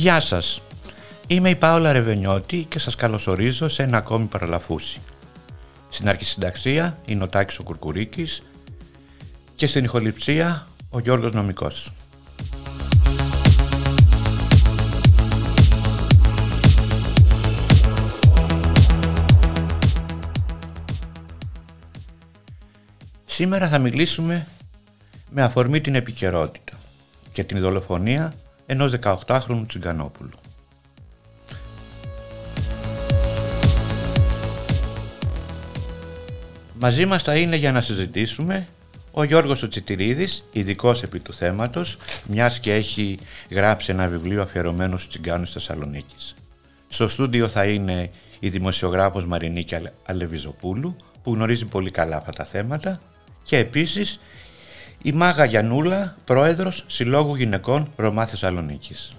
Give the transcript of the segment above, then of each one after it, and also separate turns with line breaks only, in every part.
Γεια σας. Είμαι η Πάολα Ρεβενιώτη και σας καλωσορίζω σε ένα ακόμη παραλαφούσι. Στην αρχισυνταξία είναι ο Τάκης ο Κουρκουρίκης και στην ηχοληψία ο Γιώργος Νομικός. Σήμερα θα μιλήσουμε με αφορμή την επικαιρότητα και την δολοφονία ενός 18χρονου Τσιγκανόπουλου. Μαζί μας θα είναι για να συζητήσουμε ο Γιώργος Τσιτηρίδης, ειδικός επί του θέματος, μιας και έχει γράψει ένα βιβλίο αφιερωμένο στους τσιγκάνους Θεσσαλονίκης. Στο στούντιο θα είναι η δημοσιογράφος Μαρινίκη Αλεβιζοπούλου, που γνωρίζει πολύ καλά αυτά τα θέματα και επίσης η Μάγα Γιανούλα, πρόεδρος Συλλόγου Γυναικών Ρωμά Θεσσαλονίκης.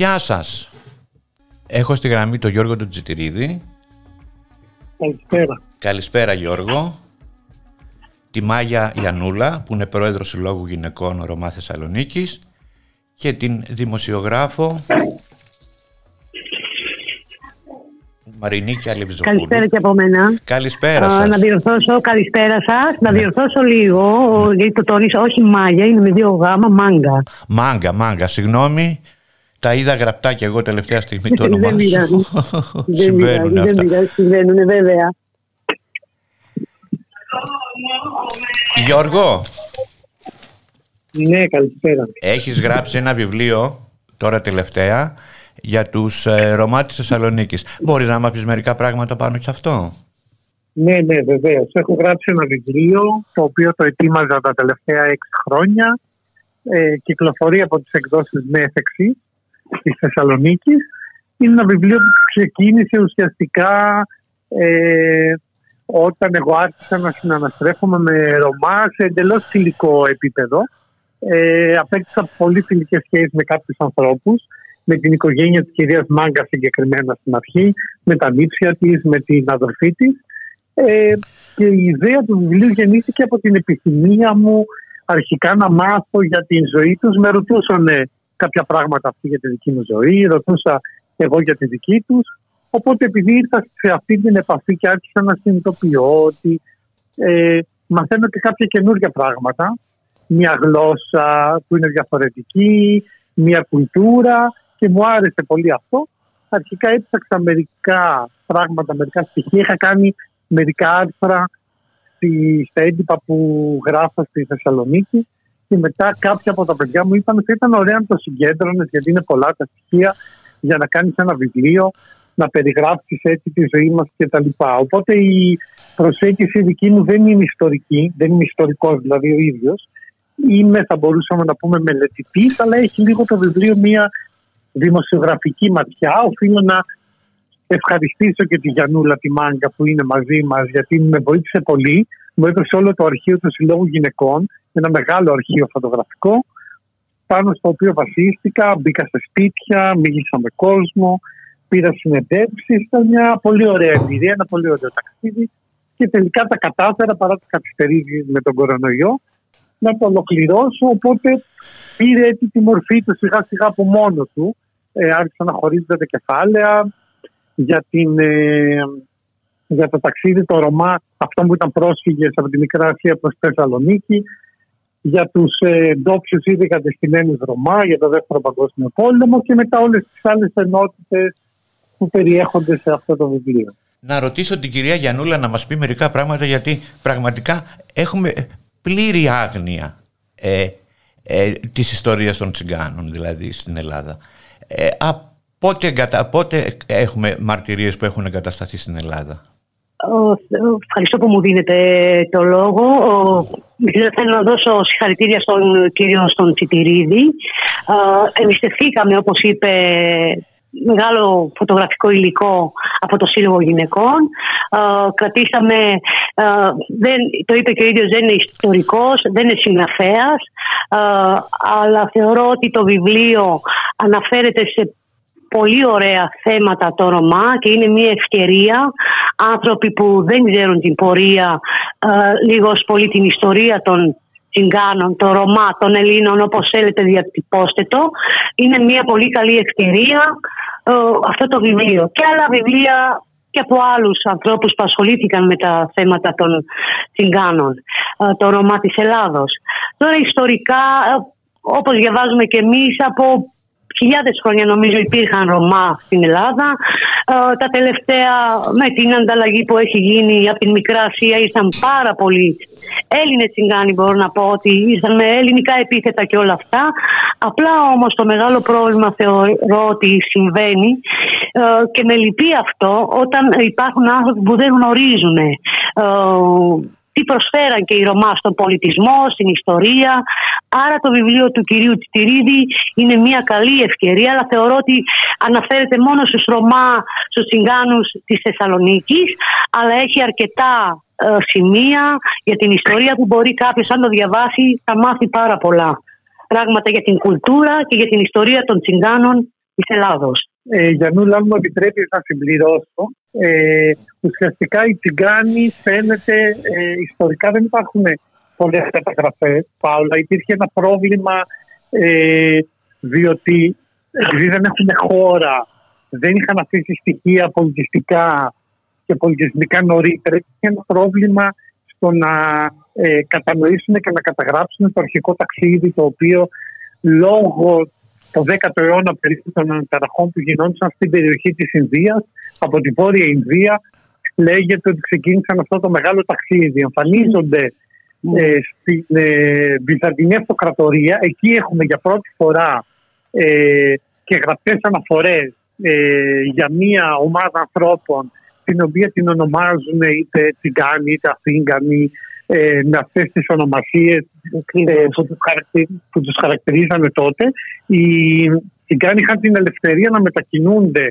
Γεια σας. Έχω στη γραμμή τον Γιώργο του Τζιτηρίδη.
Καλησπέρα.
Καλησπέρα Γιώργο. Τη Μάγια Ιανούλα που είναι πρόεδρος Συλλόγου Γυναικών Ρωμά Θεσσαλονίκης και την δημοσιογράφο Μαρινίκη Αλευζοπούλου.
Καλησπέρα και από μένα.
Καλησπέρα σας.
να διορθώσω, καλησπέρα σας. Να ναι. διορθώσω λίγο, γιατί το τόνισα, όχι μάγια, είναι με δύο γάμα, μάγκα.
Μάγκα, μάγκα, συγγνώμη. Τα είδα γραπτά και εγώ τελευταία στιγμή το όνομά
σου. Δεν πειράζει, δεν πειράζει, συμβαίνουν βέβαια.
Γιώργο.
Ναι, καλησπέρα.
Έχεις γράψει ένα βιβλίο τώρα τελευταία για τους ε, Ρωμά της Θεσσαλονίκης. Μπορείς να μας πεις μερικά πράγματα πάνω σε αυτό;
Ναι, ναι, βεβαίως. Έχω γράψει ένα βιβλίο το οποίο το ετοίμαζα τα τελευταία έξι χρόνια. Ε, κυκλοφορεί από τις εκδόσεις Μέθεξη της Θεσσαλονίκη. Είναι ένα βιβλίο που ξεκίνησε ουσιαστικά ε, όταν εγώ άρχισα να συναναστρέφομαι με Ρωμά σε εντελώς φιλικό επίπεδο. Ε, απέκτησα πολύ φιλικές σχέσεις με κάποιους ανθρώπους με την οικογένεια της κυρίας Μάγκα συγκεκριμένα στην αρχή, με τα νύψια της, με την αδερφή της. Ε, και η ιδέα του βιβλίου γεννήθηκε από την επιθυμία μου αρχικά να μάθω για την ζωή τους. Με ρωτούσαν κάποια πράγματα αυτή για τη δική μου ζωή, ρωτούσα εγώ για τη δική τους. Οπότε επειδή ήρθα σε αυτή την επαφή και άρχισα να συνειδητοποιώ ότι ε, μαθαίνω και κάποια καινούργια πράγματα, μια γλώσσα που είναι διαφορετική, μια κουλτούρα και μου άρεσε πολύ αυτό. Αρχικά έψαξα μερικά πράγματα, μερικά στοιχεία. Είχα κάνει μερικά άρθρα στα έντυπα που γράφω στη Θεσσαλονίκη και μετά κάποια από τα παιδιά μου είπαν ότι ήταν ωραία να το συγκέντρωνες γιατί είναι πολλά τα στοιχεία για να κάνεις ένα βιβλίο, να περιγράψεις έτσι τη ζωή μας κτλ. Οπότε η προσέγγιση δική μου δεν είναι ιστορική, δεν είμαι ιστορικός δηλαδή ο ίδιος. Είμαι, θα μπορούσαμε να πούμε, μελετητής, αλλά έχει λίγο το βιβλίο μία δημοσιογραφική ματιά. Οφείλω να ευχαριστήσω και τη Γιανούλα τη Μάγκα που είναι μαζί μας, γιατί με βοήθησε πολύ. Μου έδωσε όλο το αρχείο του Συλλόγου Γυναικών, ένα μεγάλο αρχείο φωτογραφικό, πάνω στο οποίο βασίστηκα. Μπήκα σε σπίτια, μίλησα με κόσμο, πήρα συνεντεύξεις. Ήταν μια πολύ ωραία εμπειρία, ένα πολύ ωραίο ταξίδι. Και τελικά τα κατάφερα παρά τις καθυστερήσεις με τον κορονοϊό να το ολοκληρώσω. Οπότε πήρε έτσι τη μορφή του σιγά σιγά από μόνο του. Ε, άρχισαν να χωρίζονται τα κεφάλαια για, την, ε, για το ταξίδι το Ρωμά, αυτό που ήταν πρόσφυγες από τη Μικρά Ασία προς Θεσσαλονίκη, για τους ε, ντόπιους ήδη κατεστημένους Ρωμά, για το Δεύτερο Παγκόσμιο Πόλεμο και μετά όλες τις άλλες ενότητες που περιέχονται σε αυτό το βιβλίο.
Να ρωτήσω την κυρία Γιανούλα να μας πει μερικά πράγματα γιατί πραγματικά έχουμε πλήρη άγνοια ε, ε, της ιστορίας των τσιγκάνων δηλαδή στην Ελλάδα. Ε, πότε, πότε έχουμε μαρτυρίες που έχουν εγκατασταθεί στην Ελλάδα.
Ευχαριστώ που μου δίνετε το λόγο. Θέλω να δώσω συγχαρητήρια στον κύριο στον Τσιτηρίδη. Εμπιστευθήκαμε, όπως είπε, μεγάλο φωτογραφικό υλικό από το Σύλλογο Γυναικών. κρατήσαμε, δεν, το είπε και ο ίδιος, δεν είναι ιστορικός, δεν είναι συγγραφέας, αλλά θεωρώ ότι το βιβλίο αναφέρεται σε πολύ ωραία θέματα το Ρωμά και είναι μια ευκαιρία άνθρωποι που δεν ξέρουν την πορεία, λίγο πολύ την ιστορία των Τσιγκάνων, των Ρωμά, των Ελλήνων, όπως θέλετε διατυπώστε το. Είναι μια πολύ καλή ευκαιρία ε, αυτό το βιβλίο. Και άλλα βιβλία και από άλλους ανθρώπους που ασχολήθηκαν με τα θέματα των Τσιγκάνων, ε, το Ρωμά της Ελλάδος. Τώρα ιστορικά, ε, όπως διαβάζουμε και εμείς, από χιλιάδες χρόνια νομίζω υπήρχαν Ρωμά στην Ελλάδα. Ε, τα τελευταία με την ανταλλαγή που έχει γίνει από την Μικρά Ασία ήρθαν πάρα πολλοί Έλληνες τσιγκάνοι μπορώ να πω ότι ήρθαν με ελληνικά επίθετα και όλα αυτά. Απλά όμως το μεγάλο πρόβλημα θεωρώ ότι συμβαίνει ε, και με λυπεί αυτό όταν υπάρχουν άνθρωποι που δεν γνωρίζουν ε, τι προσφέραν και οι Ρωμά στον πολιτισμό, στην ιστορία. Άρα το βιβλίο του κυρίου Τιτηρίδη είναι μια καλή ευκαιρία, αλλά θεωρώ ότι αναφέρεται μόνο στους Ρωμά, στους Τσιγκάνους της Θεσσαλονίκης, αλλά έχει αρκετά ε, σημεία για την ιστορία που μπορεί κάποιος αν το διαβάσει θα μάθει πάρα πολλά πράγματα για την κουλτούρα και για την ιστορία των Τσιγκάνων της Ελλάδος.
Ε, Γιαννούλα, αν μου επιτρέπεις να συμπληρώσω, ε, ουσιαστικά οι τσιγκάνοι φαίνεται ε, ιστορικά δεν υπάρχουν πολλές καταγραφές. Πάολα, υπήρχε ένα πρόβλημα ε, διότι επειδή δεν έχουν χώρα, δεν είχαν αφήσει στοιχεία πολιτιστικά και πολιτισμικά νωρίτερα, υπήρχε ένα πρόβλημα στο να ε, κατανοήσουν και να καταγράψουν το αρχικό ταξίδι το οποίο λόγω το 10ο αιώνα περίπου των αναταραχών που γινόντουσαν στην περιοχή της Ινδίας από την Βόρεια Ινδία λέγεται ότι ξεκίνησαν αυτό το μεγάλο ταξίδι. Εμφανίζονται ε, στην ε, Βυζαντινή Αυτοκρατορία. Εκεί έχουμε για πρώτη φορά ε, και γραπτές αναφορές ε, για μια ομάδα ανθρώπων την οποία την ονομάζουν είτε Τσιγκάνοι είτε Αθήγκανοι ε, με αυτές τις ονομασίες ε, που, τους που τους χαρακτηρίζανε τότε. Οι Τσιγκάνοι είχαν την ελευθερία να μετακινούνται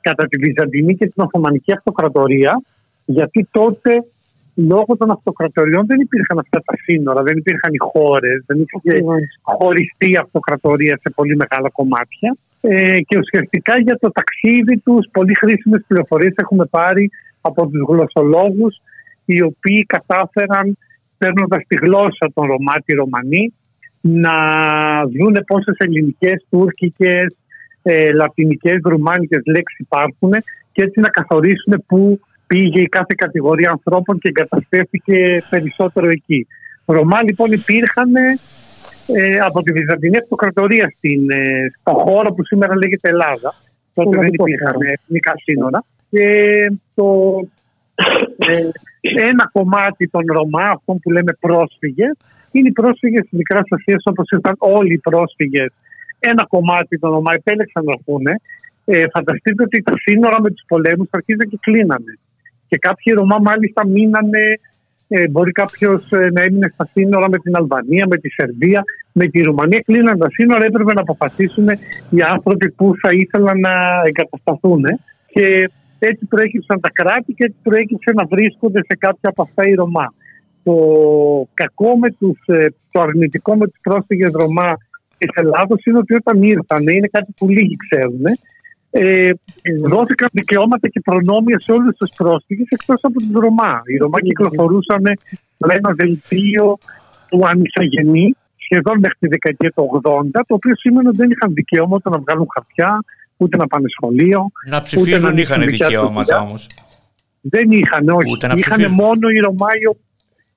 κατά τη Βυζαντινή και την Οθωμανική Αυτοκρατορία γιατί τότε λόγω των αυτοκρατοριών δεν υπήρχαν αυτά τα σύνορα, δεν υπήρχαν οι χώρες, δεν υπήρχε χωριστή αυτοκρατορία σε πολύ μεγάλα κομμάτια. Ε, και ουσιαστικά για το ταξίδι τους πολύ χρήσιμες πληροφορίες έχουμε πάρει από τους γλωσσολόγους, οι οποίοι κατάφεραν παίρνοντας τη γλώσσα των Ρωμά, τη Ρωμανή, να δούνε πόσες ελληνικές, τουρκικές, ε, λατινικές, ρουμάνικες λέξεις υπάρχουν και έτσι να καθορίσουν πού πήγε η κάθε κατηγορία ανθρώπων και εγκαταστέθηκε περισσότερο εκεί. Ρωμά λοιπόν υπήρχαν ε, από τη Βυζαντινή Αυτοκρατορία στην, ε, στο χώρο που σήμερα λέγεται Ελλάδα. Τότε δεν υπήρχαν εθνικά σύνορα. Και το, ε, ένα κομμάτι των Ρωμά, αυτών που λέμε πρόσφυγες, είναι οι πρόσφυγες της Μικράς Ασίας όπως ήταν όλοι οι πρόσφυγες. Ένα κομμάτι των Ρωμά επέλεξαν να πούνε. Ε, φανταστείτε ότι τα σύνορα με τους πολέμους αρχίζαν και κλείνανε. Και κάποιοι Ρωμά μάλιστα μείνανε, ε, μπορεί κάποιος ε, να έμεινε στα σύνορα με την Αλβανία, με τη Σερβία, με τη Ρουμανία. Κλείναν τα σύνορα, έπρεπε να αποφασίσουν οι άνθρωποι που θα ήθελαν να εγκατασταθούν. Και έτσι προέκυψαν τα κράτη και έτσι προέκυψε να βρίσκονται σε κάποια από αυτά οι Ρωμά. Το κακό με τους, ε, το αρνητικό με τους πρόσφυγες Ρωμά της Ελλάδος είναι ότι όταν ήρθαν, είναι κάτι που λίγοι ξέρουν, ε, δόθηκαν δικαιώματα και προνόμια σε όλους τους πρόσφυγες εκτός από τους Ρωμά. Οι Ρωμά κυκλοφορούσαν με ένα δελτίο του ανισαγενή σχεδόν μέχρι τη δεκαετία του 80, το οποίο σημαίνει ότι δεν είχαν δικαιώματα να βγάλουν χαρτιά, ούτε να πάνε σχολείο.
Να ψηφίζουν δεν είχαν δικαιώματα όμως.
Δεν είχαν, όχι. είχαν μόνο οι Ρωμά,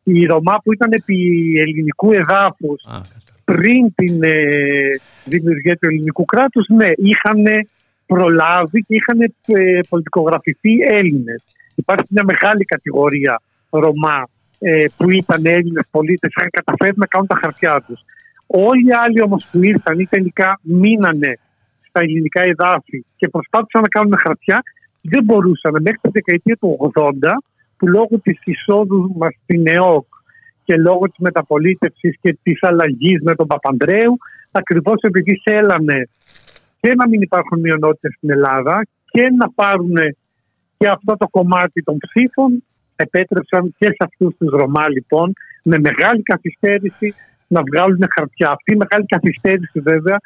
οι Ρωμά που ήταν επί ελληνικού εδάφους πριν την ε, δημιουργία του ελληνικού κράτους, ναι, είχαν προλάβει και είχαν ε, πολιτικογραφηθεί Έλληνες. Υπάρχει μια μεγάλη κατηγορία Ρωμά ε, που ήταν Έλληνες πολίτες, είχαν καταφέρει να κάνουν τα χαρτιά τους. Όλοι οι άλλοι όμως που ήρθαν ή τελικά μείνανε στα ελληνικά εδάφη και προσπάθησαν να κάνουν χαρτιά, δεν μπορούσαν μέχρι τη δεκαετία του 80 που λόγω της εισόδου μας στην ΕΟΚ και λόγω της μεταπολίτευσης και της αλλαγής με τον Παπανδρέου, ακριβώς επειδή θέλανε και να μην υπάρχουν μειονότητες στην Ελλάδα και να πάρουν και αυτό το κομμάτι των ψήφων επέτρεψαν και σε αυτούς τους Ρωμά λοιπόν με μεγάλη καθυστέρηση να βγάλουν χαρτιά. Αυτή η μεγάλη καθυστέρηση βέβαια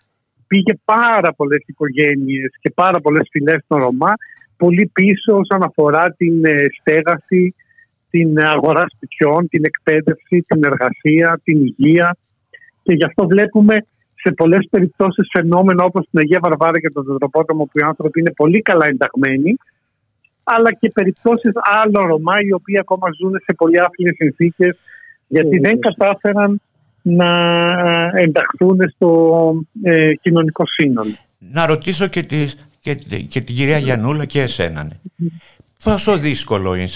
πήγε πάρα πολλές οικογένειες και πάρα πολλές φυλές των Ρωμά πολύ πίσω όσον αφορά την ε, στέγαση, την αγορά σπιτιών, την εκπαίδευση, την εργασία, την υγεία. Και γι' αυτό βλέπουμε σε πολλές περιπτώσεις φαινόμενα όπως την Αγία Βαρβάρα και τον Δεδροπότομο που οι άνθρωποι είναι πολύ καλά ενταγμένοι, αλλά και περιπτώσεις άλλων Ρωμά οι οποίοι ακόμα ζουν σε πολύ άθλιε συνθήκες γιατί δεν κατάφεραν να ενταχθούν στο ε, κοινωνικό σύνολο.
Να ρωτήσω και, τη, και, και την κυρία Γιαννούλα και εσένα. Ναι. Πόσο δύσκολο είναι,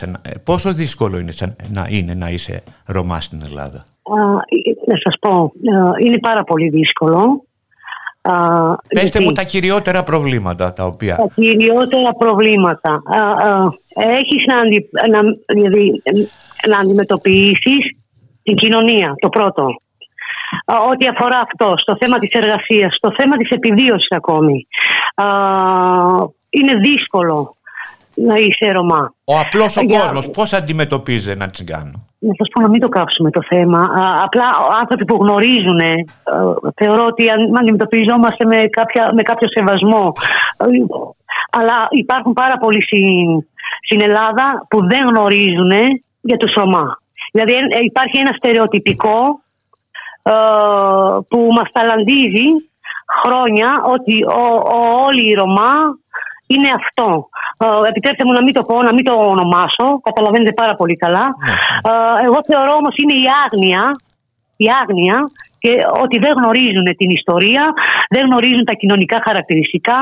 πόσο δύσκολο είναι να είναι να είσαι Ρωμά στην Ελλάδα;
Να σας πω, ε, είναι πάρα πολύ δύσκολο.
Πετε μου τα κυριότερα προβλήματα τα οποία...
Τα κυριότερα προβλήματα. Έχεις να, αντι, να, δηλαδή, να αντιμετωπίσεις την κοινωνία, το πρώτο. Ό,τι αφορά αυτό, στο θέμα της εργασίας, στο θέμα της επιβίωσης ακόμη. Είναι δύσκολο να είσαι Ρωμά.
Ο απλός ο Για... κόσμος πώς αντιμετωπίζει ένα τσιγκάνο;
Να σας πω να μην το κάψουμε το θέμα. Απλά άνθρωποι που γνωρίζουν, ε, θεωρώ ότι αν αντιμετωπιζόμαστε με, κάποια, με κάποιο σεβασμό. Ε, αλλά υπάρχουν πάρα πολλοί στην, στην Ελλάδα που δεν γνωρίζουν για τους Ρωμά. Δηλαδή ε, υπάρχει ένα στερεοτυπικό ε, που μας ταλαντίζει χρόνια ότι ο, ο, όλοι οι Ρωμά είναι αυτό. Ε, επιτρέψτε μου να μην το πω, να μην το ονομάσω, καταλαβαίνετε πάρα πολύ καλά. Ναι. Ε, εγώ θεωρώ όμως είναι η άγνοια, η άγνοια και ότι δεν γνωρίζουν την ιστορία, δεν γνωρίζουν τα κοινωνικά χαρακτηριστικά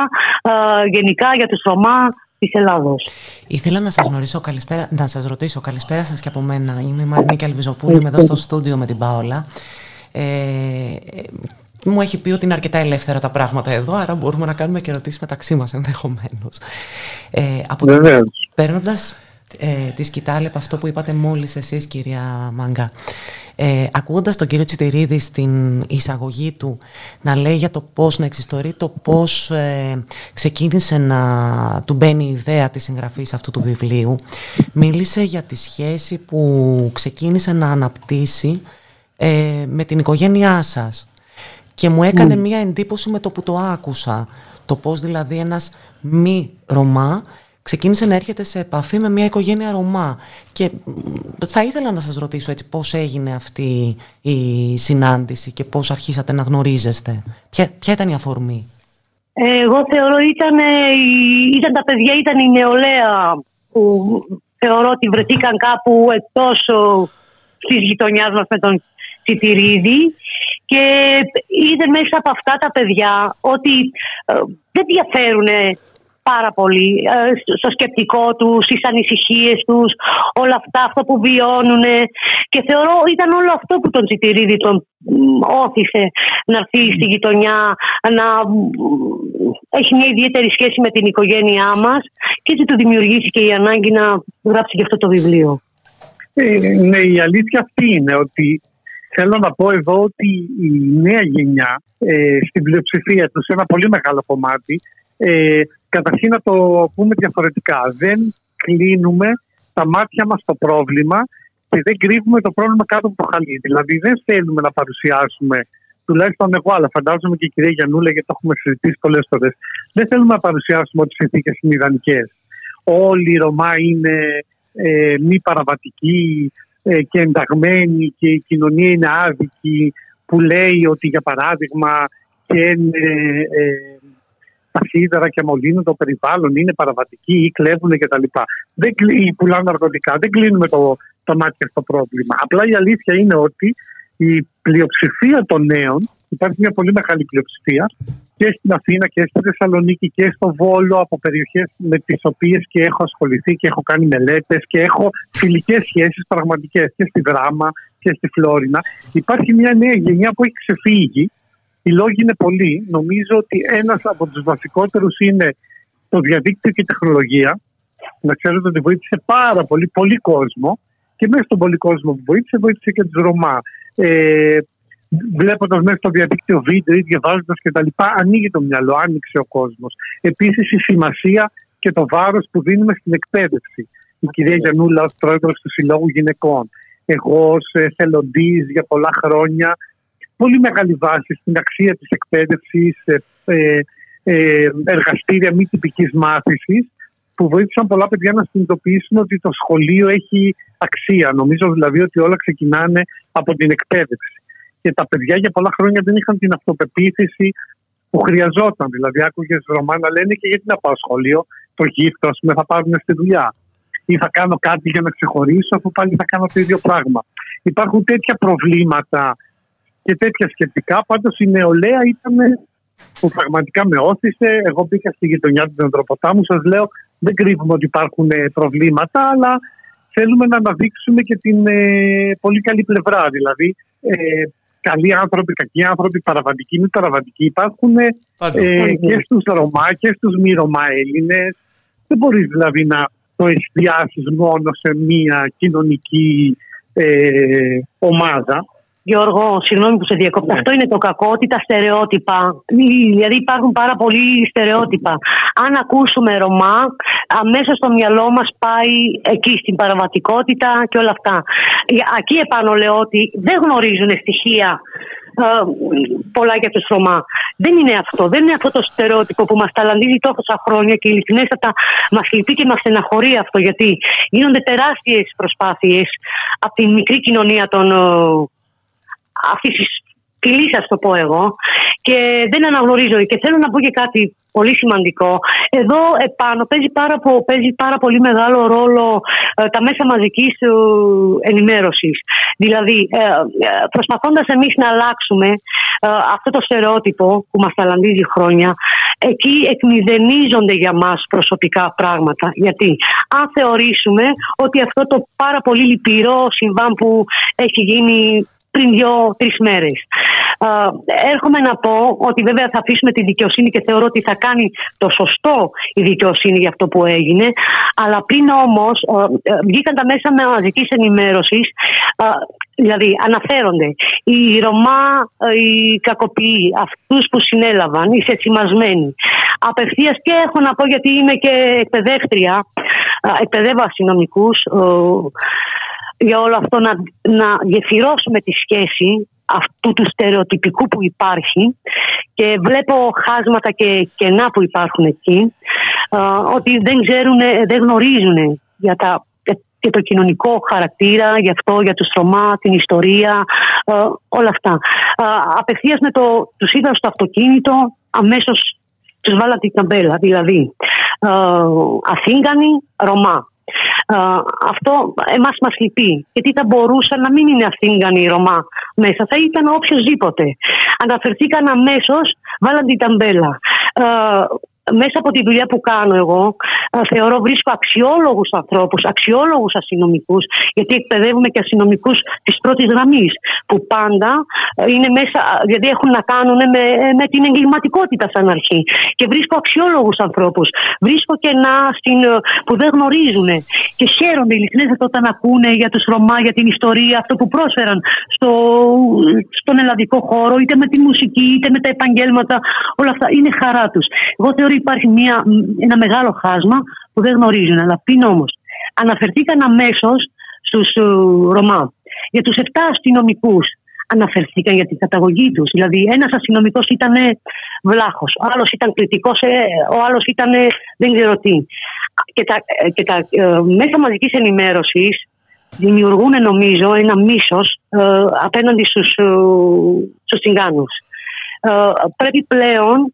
γενικά για τους Ρωμά της Ελλάδος.
Ήθελα να σας γνωρίσω, καλησπέρα, να σας ρωτήσω, καλησπέρα σας και από μένα. Είμαι η Μαρινίκη Αλβιζοπούλου, είμαι εδώ στο στούντιο με την Πάολα. Ε, μου έχει πει ότι είναι αρκετά ελεύθερα τα πράγματα εδώ, άρα μπορούμε να κάνουμε και ερωτήσεις μεταξύ μας ενδεχομένως. Ε, από Παίρνοντας ε, τη σκητάλη από αυτό που είπατε μόλις εσείς κυρία Μαγκά ε, ακούγοντας τον κύριο Τσιτηρίδη στην εισαγωγή του να λέει για το πώς να εξιστορεί το πώς ε, ξεκίνησε να του μπαίνει η ιδέα της συγγραφής αυτού του βιβλίου μίλησε για τη σχέση που ξεκίνησε να αναπτύσσει ε, με την οικογένειά σας και μου έκανε μία εντύπωση με το που το άκουσα το πώς δηλαδή ένας μη Ρωμά ξεκίνησε να έρχεται σε επαφή με μια οικογένεια Ρωμά. Και θα ήθελα να σας ρωτήσω έτσι πώς έγινε αυτή η συνάντηση και πώς αρχίσατε να γνωρίζεστε. Ποια, ποια ήταν η αφορμή;
Εγώ θεωρώ ήταν, ήταν τα παιδιά, ήταν η νεολαία που θεωρώ ότι βρεθήκαν κάπου εκτός της γειτονιάς μας με τον Τσιτηρίδη και είδε μέσα από αυτά τα παιδιά ότι ε, δεν διαφέρουν πάρα πολύ ε, στο σκεπτικό τους, στις ανησυχίες τους, όλα αυτά, αυτό που βιώνουν. Και θεωρώ ήταν όλο αυτό που τον Τσιτηρίδη τον όθησε να έρθει στη γειτονιά, να έχει μια ιδιαίτερη σχέση με την οικογένειά μας και έτσι του δημιουργήθηκε η ανάγκη να γράψει και αυτό το βιβλίο.
Ε, ναι, η αλήθεια αυτή είναι ότι θέλω να πω εδώ ότι η νέα γενιά ε, στην πλειοψηφία τους, σε ένα πολύ μεγάλο κομμάτι, ε, καταρχήν να το πούμε διαφορετικά. Δεν κλείνουμε τα μάτια μας στο πρόβλημα και δεν κρύβουμε το πρόβλημα κάτω από το χαλί. Δηλαδή δεν θέλουμε να παρουσιάσουμε, τουλάχιστον εγώ, αλλά φαντάζομαι και η κυρία Γιαννούλα, γιατί το έχουμε συζητήσει πολλές φορές. Δεν θέλουμε να παρουσιάσουμε ότι οι συνθήκες είναι ιδανικές. Όλοι οι Ρωμά είναι ε, μη παραβατικοί ε, και ενταγμένοι και η κοινωνία είναι άδικη, που λέει ότι για παράδειγμα και ε, τα σίδερα και μολύνουν το περιβάλλον, είναι παραβατικοί ή κλέβουν κτλ. Δεν πουλάνε ναρκωτικά, δεν κλείνουμε το, το μάτι στο πρόβλημα. Απλά η αλήθεια είναι ότι η πλειοψηφία των νέων, υπάρχει μια πολύ μεγάλη πλειοψηφία και στην Αθήνα και στη Θεσσαλονίκη και στο Βόλο από περιοχές με τις οποίες και έχω ασχοληθεί και έχω κάνει μελέτες και έχω φιλικές σχέσεις πραγματικές και στη Δράμα και στη Φλόρινα. Υπάρχει μια νέα γενιά που έχει ξεφύγει οι λόγοι είναι πολλοί. Νομίζω ότι ένας από τους βασικότερους είναι το διαδίκτυο και η τεχνολογία. Να ξέρετε ότι βοήθησε πάρα πολύ, πολύ κόσμο και μέσα στον πολύ κόσμο που βοήθησε, βοήθησε και τους Ρωμά. Ε, Βλέποντας μέσα στο διαδίκτυο βίντεο ή διαβάζοντας κτλ., ανοίγει το μυαλό, άνοιξε ο κόσμος. Επίσης η σημασία και το βάρος που δίνουμε στην εκπαίδευση. Η κυρία Γιαννούλα, ως πρόεδρος του Συλλόγου Γυναικών. Εγώ, ως εθελοντής για πολλά χρόνια, πολύ μεγάλη βάση στην αξία της εκπαίδευσης, ε, ε, ε, εργαστήρια μη τυπικής μάθησης που βοήθησαν πολλά παιδιά να συνειδητοποιήσουν ότι το σχολείο έχει αξία. Νομίζω δηλαδή ότι όλα ξεκινάνε από την εκπαίδευση. Και τα παιδιά για πολλά χρόνια δεν είχαν την αυτοπεποίθηση που χρειαζόταν. Δηλαδή, άκουγες Ρωμά να λένε και γιατί να πάω σχολείο, το γύφτο, ας πούμε, θα πάρουν στη δουλειά. Ή θα κάνω κάτι για να ξεχωρίσω, αφού πάλι θα κάνω το ίδιο πράγμα. Υπάρχουν τέτοια προβλήματα και τέτοια σκεπτικά. Πάντως η νεολαία ήταν που πραγματικά με όθησε. Εγώ μπήκα στη γειτονιά του Ανθρωποτάμου. Σας λέω, δεν κρύβουμε ότι υπάρχουν ε, προβλήματα, αλλά θέλουμε να αναδείξουμε και την ε, πολύ καλή πλευρά. Δηλαδή, ε, καλοί άνθρωποι, κακοί άνθρωποι, παραβατικοί, μη παραβατικοί υπάρχουν ε, και στους Ρωμά και στους μη Ρωμά Έλληνες. Δεν μπορείς δηλαδή να το εστιάσεις μόνο σε μία κοινωνική ομάδα.
Γιώργο, συγγνώμη που σε διακόπτω. Ναι. Αυτό είναι το κακό, ότι τα στερεότυπα. Δηλαδή υπάρχουν πάρα πολλοί στερεότυπα. Αν ακούσουμε Ρωμά, αμέσως το μυαλό μας πάει εκεί στην παραβατικότητα και όλα αυτά. Εκεί επάνω λέω ότι δεν γνωρίζουν στοιχεία ε, πολλά για τους Ρωμά. Δεν είναι αυτό. Δεν είναι αυτό το στερεότυπο που μας ταλαντίζει τόσα χρόνια και ειλικρινέστατα μας λυπεί και μας στεναχωρεί αυτό. Γιατί γίνονται τεράστιες προσπάθειες από τη μικρή κοινωνία των ε, αυτή τη φυλή, ας το πω εγώ, και δεν αναγνωρίζω. Και θέλω να πω και κάτι πολύ σημαντικό. Εδώ επάνω παίζει πάρα, παίζει πάρα πολύ μεγάλο ρόλο ε, τα μέσα μαζικής ε, ενημέρωσης. Δηλαδή, ε, προσπαθώντας εμείς να αλλάξουμε αυτό το στερεότυπο που μας ταλαντίζει χρόνια, εκεί εκμηδενίζονται για μας προσωπικά πράγματα. Γιατί αν θεωρήσουμε ότι αυτό το πάρα πολύ λυπηρό συμβάν που έχει γίνει πριν δύο-τρεις μέρες. Έρχομαι να πω ότι βέβαια θα αφήσουμε τη δικαιοσύνη και θεωρώ ότι θα κάνει το σωστό η δικαιοσύνη για αυτό που έγινε. Αλλά πριν όμως βγήκαν τα μέσα με μαζικής ενημέρωσης, δηλαδή αναφέρονται οι Ρωμά, οι κακοποιοί, αυτούς που συνέλαβαν, οι σετσιμασμένοι. Απευθείας και έχω να πω γιατί είμαι και εκπαιδεύτρια, εκπαιδεύω αστυνομικούς για όλο αυτό να, να γεφυρώσουμε τη σχέση αυτού του στερεοτυπικού που υπάρχει και βλέπω χάσματα και κενά που υπάρχουν εκεί ότι δεν ξέρουν, δεν γνωρίζουν για τα και το κοινωνικό χαρακτήρα, γι' αυτό, για τους Ρωμά, την ιστορία, όλα αυτά. Απευθείας με το, τους είδα στο αυτοκίνητο, αμέσως τους βάλα την ταμπέλα, δηλαδή Αθήγανοι, Ρωμά αυτό εμάς μας λυπεί. Γιατί θα μπορούσαν να μην είναι Αθήγανοι οι Ρωμά μέσα. Θα ήταν οποιοδήποτε. Αναφερθήκαν αμέσως, βάλαν την ταμπέλα μέσα από τη δουλειά που κάνω εγώ, θεωρώ βρίσκω αξιόλογους ανθρώπους, αξιόλογους αστυνομικούς, γιατί εκπαιδεύουμε και αστυνομικούς της πρώτης γραμμής, που πάντα ε, είναι μέσα, δηλαδή έχουν να κάνουν με, με την εγκληματικότητα σαν αρχή. Και βρίσκω αξιόλογους ανθρώπους. Βρίσκω κενά στην, ε, που δεν γνωρίζουν και χαίρονται ειλικρινές όταν ακούνε για τους Ρωμά, για την ιστορία, αυτό που πρόσφεραν στο, στον ελλαδικό χώρο, είτε με τη μουσική, είτε με τα επαγγέλματα, όλα αυτά. Είναι χαρά τους. Εγώ θεωρώ υπάρχει μια, ένα μεγάλο χάσμα που δεν γνωρίζουν. Αλλά πριν όμως αναφερθήκαν αμέσως στους ε, Ρωμά. Για τους 7 αστυνομικούς αναφερθήκαν για την καταγωγή τους. Δηλαδή, ένας αστυνομικός ήταν βλάχος, ο άλλος ήταν κριτικός, ε, ο άλλος ήταν δεν ξέρω τι. Και τα, ε, και τα μέσα μαζικής ενημέρωσης δημιουργούν, νομίζω, ένα μίσος απέναντι στους στους πρέπει πλέον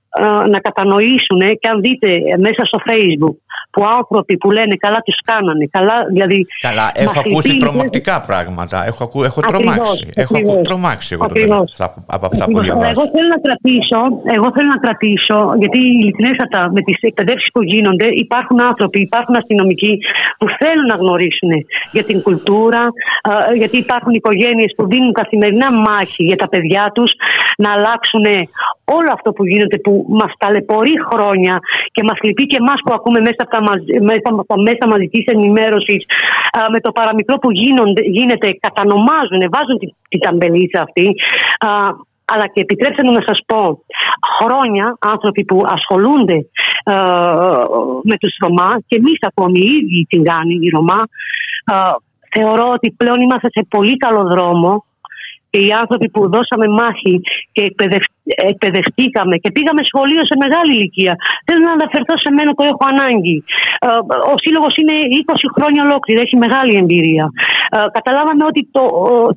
να κατανοήσουν και αν δείτε μέσα στο facebook που άνθρωποι που λένε καλά τους κάνανε καλά, δηλαδή
καλά έχω ακούσει τρομακτικά πράγματα. Έχω, ακού, έχω τρομάξει. Έχω ακού, τρομάξει εγώ από αυτά που διαβάζω.
εγώ θέλω να κρατήσω εγώ θέλω να κρατήσω γιατί ειλικρινέστατα με τις εκπαιδεύσεις που γίνονται υπάρχουν άνθρωποι, υπάρχουν αστυνομικοί που θέλουν να γνωρίσουν για την κουλτούρα γιατί υπάρχουν οικογένειες που δίνουν καθημερινά μάχη για τα παιδιά τους να αλλάξουν όλο αυτό που γίνεται που μας ταλαιπωρεί χρόνια και μας λυπεί και εμάς που ακούμε μέσα από τα, μέσα, τα μέσα μαζικής ενημέρωσης με το παραμικρό που γίνονται, γίνεται κατανομάζουν, βάζουν την, την ταμπελίτσα αυτή. Α, αλλά και επιτρέψτε μου να σας πω χρόνια άνθρωποι που ασχολούνται με τους Ρωμά και εμείς ακόμη οι ίδιοι την κάνει η Ρωμά θεωρώ ότι πλέον είμαστε σε πολύ καλό δρόμο και οι άνθρωποι που δώσαμε μάχη και εκπαιδευτήκαμε και πήγαμε σχολείο σε μεγάλη ηλικία. Θέλω να αναφερθώ σε μένα, το έχω ανάγκη. Ε, ο σύλλογος είναι 20 χρόνια ολόκληρο, έχει μεγάλη εμπειρία. Ε, καταλάβαμε ότι το,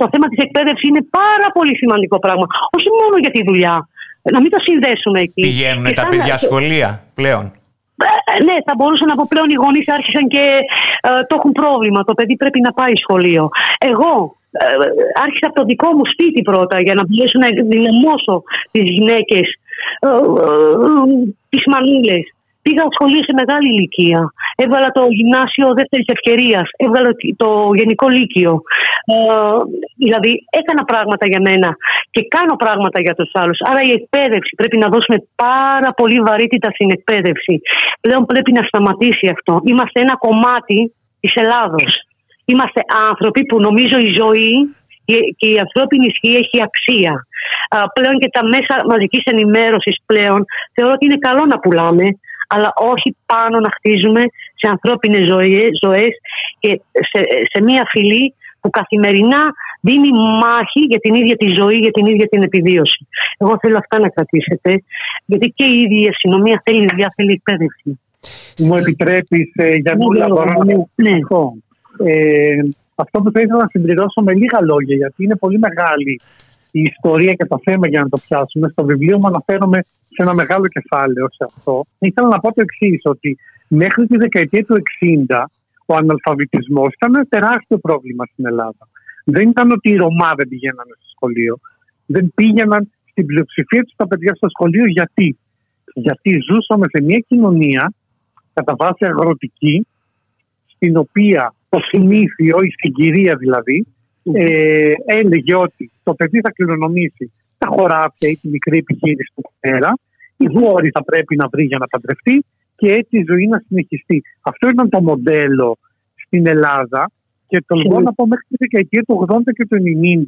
το θέμα της εκπαίδευσης είναι πάρα πολύ σημαντικό πράγμα. Όχι μόνο για τη δουλειά. Να μην το συνδέσουμε εκεί.
Πηγαίνουν τα παιδιά σχολεία πλέον;
Ε, ναι, θα μπορούσα να πω πλέον οι γονείς άρχισαν και το έχουν πρόβλημα. Το παιδί πρέπει να πάει σχολείο. Εγώ ε, άρχισα από το δικό μου σπίτι πρώτα για να μπορέσω να δυναμώσω τις γυναίκες, ε, ε, τις μανούλες. Πήγα σχολείο σε μεγάλη ηλικία. Έβαλα το γυμνάσιο δεύτερης ευκαιρίας. Έβαλα το γενικό λύκειο. Ε, δηλαδή, έκανα πράγματα για μένα και κάνω πράγματα για τους άλλους. Άρα, η εκπαίδευση πρέπει να δώσουμε πάρα πολύ βαρύτητα στην εκπαίδευση. Πλέον πρέπει να σταματήσει αυτό. Είμαστε ένα κομμάτι της Ελλάδος. Είμαστε άνθρωποι που νομίζω η ζωή και, και η ανθρώπινη ισχύ έχει αξία. πλέον και τα μέσα μαζικής ενημέρωσης πλέον θεωρώ ότι είναι καλό να πουλάμε, αλλά όχι πάνω να χτίζουμε σε ανθρώπινες ζωές και σε, σε μια φυλή που καθημερινά δίνει μάχη για την ίδια τη ζωή, για την ίδια την επιβίωση. Εγώ θέλω αυτά να κρατήσετε, γιατί και η ίδια η αστυνομία θέλει δουλειά, θέλει εκπαίδευση.
Μου επιτρέπεις, ε, για να μπορώ ναι. Ε, αυτό που θα ήθελα να συμπληρώσω με λίγα λόγια, γιατί είναι πολύ μεγάλη η ιστορία και το θέμα για να το πιάσουμε. Στο βιβλίο μου αναφέρομαι σε ένα μεγάλο κεφάλαιο σε αυτό. Ήθελα να πω το εξής, ότι μέχρι τη δεκαετία του 60 ο αναλφαβητισμός ήταν ένα τεράστιο πρόβλημα στην Ελλάδα. Δεν ήταν ότι οι Ρωμά δεν πηγαίνανε στο σχολείο. Δεν πήγαιναν στην πλειοψηφία τους τα παιδιά στο σχολείο. Γιατί; Γιατί ζούσαμε σε μια κοινωνία κατά βάση αγροτική, στην οποία το συνήθειο, η συγκυρία δηλαδή, ε, έλεγε ότι το παιδί θα κληρονομήσει τα χωράφια ή τη μικρή επιχείρηση του πατέρα, η γόρη θα πρέπει να βρει για να παντρευτεί και έτσι η ζωή να συνεχιστεί. Αυτό ήταν το μοντέλο στην Ελλάδα και τολμώ να πω μέχρι τη δεκαετία του 80 και του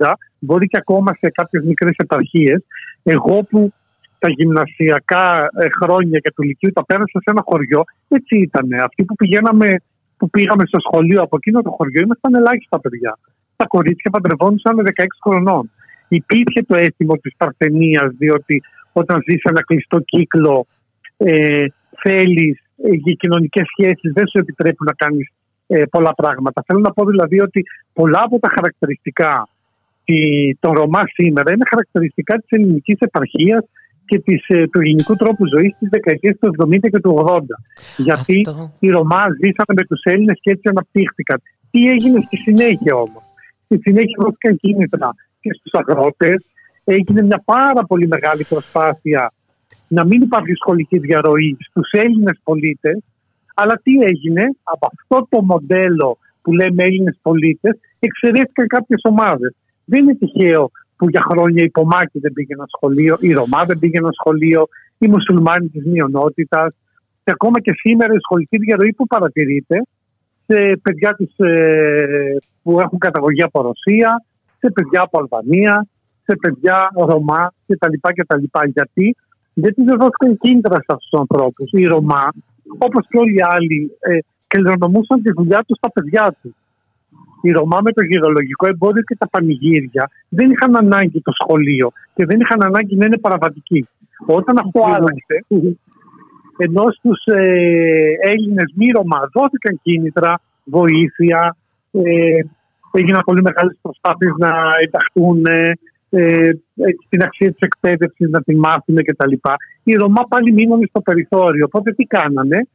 90, μπορεί και ακόμα σε κάποιες μικρές επαρχίες, εγώ που τα γυμνασιακά ε, χρόνια και του Λυκείου τα πέρασα σε ένα χωριό, έτσι ήταν. Αυτοί που πηγαίναμε, που πήγαμε στο σχολείο από εκείνο το χωριό, ήμασταν ελάχιστα παιδιά. Τα κορίτσια παντρευόντουσαν με 16 χρονών. Υπήρχε το αίσθημα της παρθενίας, διότι όταν ζεις σε ένα κλειστό κύκλο, ε, θέλεις ε, για κοινωνικές σχέσεις, δεν σου επιτρέπουν να κάνεις ε, πολλά πράγματα. Θέλω να πω δηλαδή ότι πολλά από τα χαρακτηριστικά των Ρωμά σήμερα είναι χαρακτηριστικά της ελληνικής επαρχίας και της, ε, του ελληνικού τρόπου ζωής της δεκαετίας του 70 και του 80. Γιατί οι Ρωμά ζήσανε με τους Έλληνες και έτσι αναπτύχθηκαν. Τι έγινε στη συνέχεια όμως; Στη συνέχεια δόθηκαν κίνητρα και στους αγρότες. Έγινε μια πάρα πολύ μεγάλη προσπάθεια να μην υπάρχει σχολική διαρροή στους Έλληνες πολίτες αλλά τι έγινε, από αυτό το μοντέλο που λέμε Έλληνες πολίτες, εξαιρέθηκαν κάποιες ομάδες. Δεν είναι τυχαίο που για χρόνια οι Πομάκοι δεν πήγαιναν σχολείο, οι Ρωμά δεν πήγαιναν σχολείο, οι Μουσουλμάνοι της μειονότητας. Και ακόμα και σήμερα η σχολική διαρροή που παρατηρείται σε παιδιά της, ε, που έχουν καταγωγή από Ρωσία, σε παιδιά από Αλβανία, σε παιδιά Ρωμά κτλ. Γιατί, γιατί δεν δόθηκαν κίνητρα σε αυτούς τους ανθρώπους. Οι Ρωμά όπως και όλοι οι άλλοι, ε, κληρονομούσαν τη δουλειά τους στα παιδιά τους. Οι Ρωμά με το γυρολογικό εμπόριο και τα πανηγύρια δεν είχαν ανάγκη το σχολείο και δεν είχαν ανάγκη να είναι παραβατικοί. Όταν αυτό άλλαξε, ενώ στους ε, Έλληνες μη Ρωμά δόθηκαν κίνητρα, βοήθεια, ε, έγιναν πολύ μεγάλες προσπάθειες να ενταχθούν ε, ε, την αξία της εκπαίδευσης, να την μάθουν κτλ. Οι Ρωμά πάλι μείνουν στο περιθώριο. Οπότε τι κάνανε,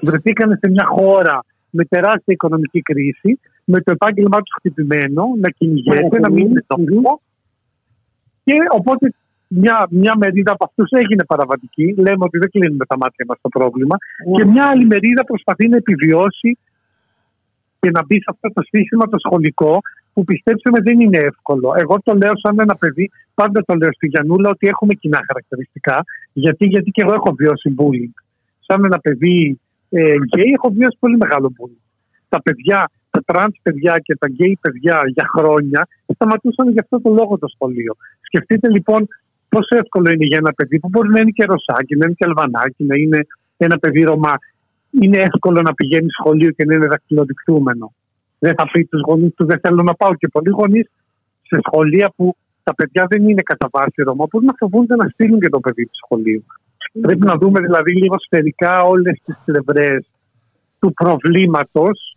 βρεθήκανε σε μια χώρα με τεράστια οικονομική κρίση, με το επάγγελμά τους χτυπημένο, να κυνηγέται, να μην είναι τόπο. Και οπότε μια, μια μερίδα από αυτούς έγινε παραβατική. Λέμε ότι δεν κλείνουμε τα μάτια μας το πρόβλημα. Και μια άλλη μερίδα προσπαθεί να επιβιώσει και να μπει σε αυτό το σύστημα το σχολικό που πιστέψτε με δεν είναι εύκολο. Εγώ το λέω σαν ένα παιδί, πάντα το λέω στη Γιανούλα ότι έχουμε κοινά χαρακτηριστικά. Γιατί, γιατί και εγώ έχω βιώσει bullying. Σαν ένα παιδί ε, γκέι έχω βιώσει πολύ μεγάλο bullying. Τα παιδιά, τα τρανς παιδιά και τα γκέι παιδιά για χρόνια σταματούσαν γι' αυτό το λόγο το σχολείο. Σκεφτείτε λοιπόν πόσο εύκολο είναι για ένα παιδί που μπορεί να είναι και ρωσάκι, να είναι και αλβανάκι, να είναι ένα παιδί Ρωμά. Είναι εύκολο να πηγαίνει σχολείο και να είναι δακτυλοδεικτούμενο δεν θα πει τους γονείς του δεν θέλω να πάω. Και πολλοί γονείς σε σχολεία που τα παιδιά δεν είναι κατά βάση Ρωμά, μπορούν να φοβούνται να στείλουν και το παιδί του σχολείου. Mm. Πρέπει να δούμε δηλαδή λίγο σφαιρικά όλες τις πλευρές του προβλήματος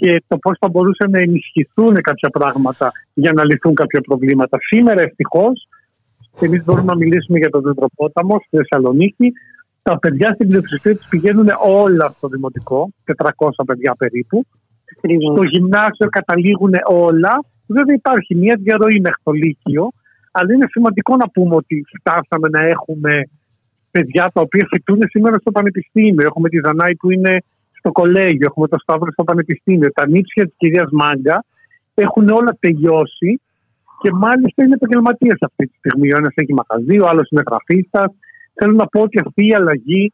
και το πώς θα μπορούσαν να ενισχυθούν κάποια πράγματα για να λυθούν κάποια προβλήματα. Σήμερα ευτυχώς, εμείς μπορούμε να μιλήσουμε για τον Δεντροπόταμο στη Θεσσαλονίκη. Τα παιδιά στην πλειοψηφία τους πηγαίνουν όλα στο δημοτικό, 400 παιδιά περίπου. Στο γυμνάσιο καταλήγουν όλα. Βέβαια υπάρχει μια διαρροή μέχρι το Λύκειο, αλλά είναι σημαντικό να πούμε ότι φτάσαμε να έχουμε παιδιά τα οποία φοιτούν σήμερα στο Πανεπιστήμιο. Έχουμε τη Δανάη που είναι στο κολέγιο, έχουμε το Σταύρο στο Πανεπιστήμιο. Τα νύψια της κυρίας Μάγκα έχουν όλα τελειώσει και μάλιστα είναι επαγγελματίες αυτή τη στιγμή. Ο ένας έχει μαγαζί, ο άλλος είναι γραφίστας. Θέλω να πω ότι αυτή η αλλαγή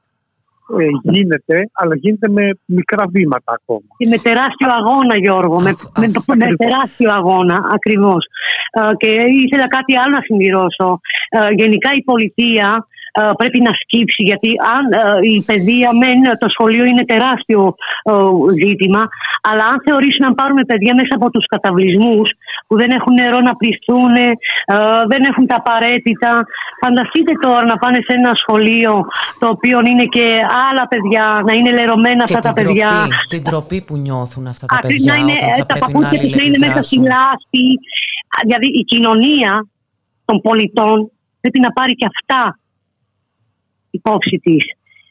ε, γίνεται, αλλά γίνεται με μικρά βήματα ακόμα.
Και με τεράστιο αγώνα, Γιώργο. Με, με, με, τεράστιο αγώνα, ακριβώς. Ε, και ήθελα κάτι άλλο να συμπληρώσω. Ε, γενικά η πολιτεία ε, πρέπει να σκύψει γιατί αν ε, η παιδεία μεν το σχολείο είναι τεράστιο ε, ζήτημα αλλά αν θεωρήσουμε να πάρουμε παιδιά μέσα από τους καταβλισμούς που δεν έχουν νερό να πληθούν, δεν έχουν τα απαραίτητα φανταστείτε τώρα να πάνε σε ένα σχολείο το οποίο είναι και άλλα παιδιά να είναι λερωμένα αυτά τα παιδιά.
την τροπή που νιώθουν αυτά τα παιδιά να είναι, όταν θα τα παπούτσια
τους να είναι μέσα στη λάσπη. Δηλαδή η κοινωνία των πολιτών πρέπει να πάρει και αυτά υπόψη της.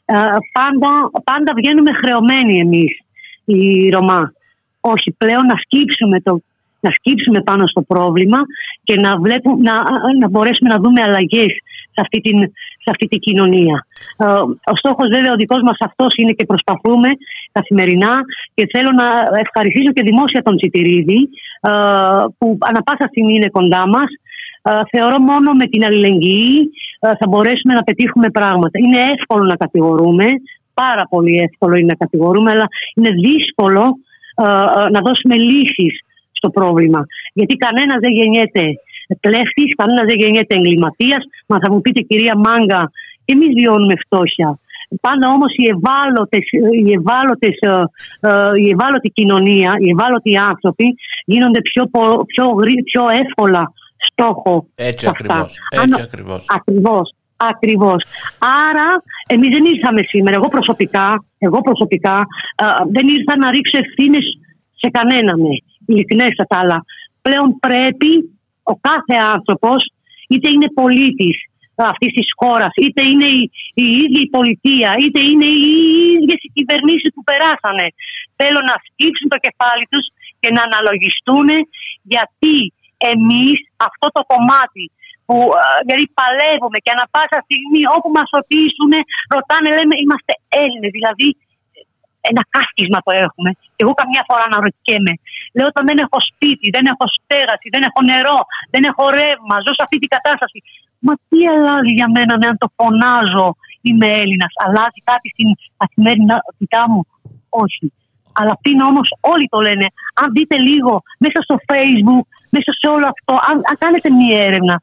Ε, πάντα, πάντα βγαίνουμε χρεωμένοι εμείς οι Ρωμά. Όχι, πλέον να σκύψουμε, το, να σκύψουμε πάνω στο πρόβλημα και να, βλέπουμε, να, να μπορέσουμε να δούμε αλλαγές σε αυτή την, σε αυτή την κοινωνία. Ε, ο στόχος βέβαια ο δικός μας αυτός είναι και προσπαθούμε καθημερινά και θέλω να ευχαριστήσω και δημόσια τον Τσιτηρίδη ε, που ανα πάσα στιγμή είναι κοντά μας θεωρώ μόνο με την αλληλεγγύη θα μπορέσουμε να πετύχουμε πράγματα. Είναι εύκολο να κατηγορούμε, πάρα πολύ εύκολο είναι να κατηγορούμε, αλλά είναι δύσκολο να δώσουμε λύσεις στο πρόβλημα. Γιατί κανένας δεν γεννιέται κλέφτης, κανένας δεν γεννιέται εγκληματίας. Μα θα μου πείτε κυρία Μάγκα, εμείς βιώνουμε φτώχεια. Πάντα όμως οι ευάλωτες, οι ευάλωτες, η ευάλωτη κοινωνία, οι ευάλωτοι άνθρωποι γίνονται πιο, πιο, πιο εύκολα στόχο.
Έτσι ακριβώς. Έτσι ακριβώς.
Ακριβώς. Ακριβώς. Άρα, εμείς δεν ήρθαμε σήμερα, εγώ προσωπικά, εγώ προσωπικά δεν ήρθα να ρίξω ευθύνες σε κανέναν, ναι, ειλικρινέστατα, αλλά πλέον πρέπει ο κάθε άνθρωπος, είτε είναι πολίτης αυτής της χώρας, είτε είναι η, η ίδια η πολιτεία, είτε είναι οι ίδιες οι κυβερνήσεις που περάσανε. Θέλω να σκύψουν το κεφάλι τους και να αναλογιστούν γιατί εμείς αυτό το κομμάτι που ε, δηλαδή παλεύουμε και ανα πάσα στιγμή όπου μας ρωτήσουν ρωτάνε λέμε είμαστε Έλληνες δηλαδή ένα κάθισμα το έχουμε. Και εγώ καμιά φορά να ρωτιέμαι λέω όταν δεν έχω σπίτι, δεν έχω στέγαση δεν έχω νερό, δεν έχω ρεύμα ζω σε αυτή την κατάσταση μα τι αλλάζει για μένα ναι, αν το φωνάζω είμαι Έλληνας αλλάζει κάτι στην καθημερινότητά μου; Όχι. Αλλά πριν όμως όλοι το λένε. Αν δείτε λίγο μέσα στο Facebook, μέσα σε όλο αυτό, αν, αν κάνετε μία έρευνα,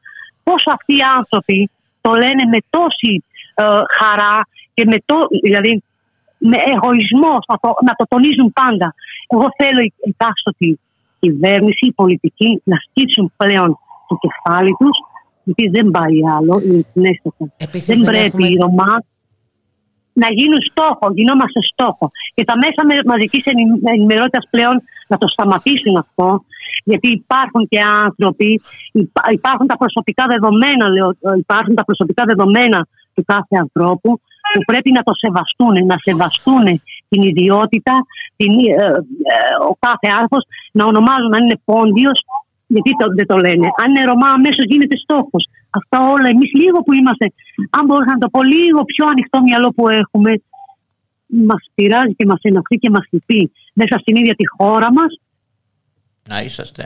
πόσο αυτοί οι άνθρωποι το λένε με τόση ε, χαρά και με, το, δηλαδή, με εγωισμό να το, να το τονίζουν πάντα. Εγώ θέλω η εκάστοτε κυβέρνηση, η πολιτική να στήσουν πλέον το κεφάλι τους, γιατί δεν πάει άλλο, είναι Δεν, δεν πρέπει έχουμε... η Ρωμά να γίνουν στόχο, γινόμαστε στόχο. Και τα μέσα μαζικής ενημερότητας πλέον να το σταματήσουν αυτό, γιατί υπάρχουν και άνθρωποι, υπάρχουν τα προσωπικά δεδομένα, λέω, υπάρχουν τα προσωπικά δεδομένα του κάθε ανθρώπου που πρέπει να το σεβαστούν, να σεβαστούν την ιδιότητα, την, ε, ε, ο κάθε άνθρωπος να ονομάζουν αν είναι πόντιος, γιατί το, δεν το λένε. Αν είναι Ρωμά, αμέσως γίνεται στόχος. Αυτά όλα εμείς λίγο που είμαστε, αν μπορούσα να το πω λίγο πιο ανοιχτό μυαλό που έχουμε, μας πειράζει και μας ενοχλεί και μας λυπεί μέσα στην ίδια τη χώρα μας.
Να είσαστε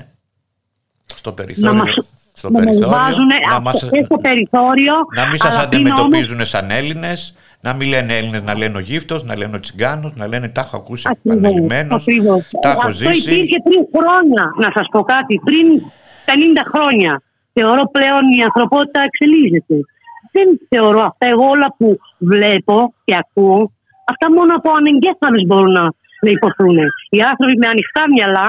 στο περιθώριο. Να μας, στο να περιθώριο,
να, μας, στο περιθώριο.
Να μην σας αντιμετωπίζουν σαν Έλληνες, να μην λένε Έλληνες, να λένε ο γύφτος, να λένε ο Τσιγκάνος, να λένε τα έχω ακούσει επαναλημμένω. Τα έχω ζήσει.
Αυτό υπήρχε πριν χρόνια, να σας πω κάτι, πριν 50 χρόνια θεωρώ πλέον η ανθρωπότητα εξελίσσεται. Δεν θεωρώ αυτά εγώ όλα που βλέπω και ακούω, αυτά μόνο από ανεγκέφαλους μπορούν να, να υποθούν. Οι άνθρωποι με ανοιχτά μυαλά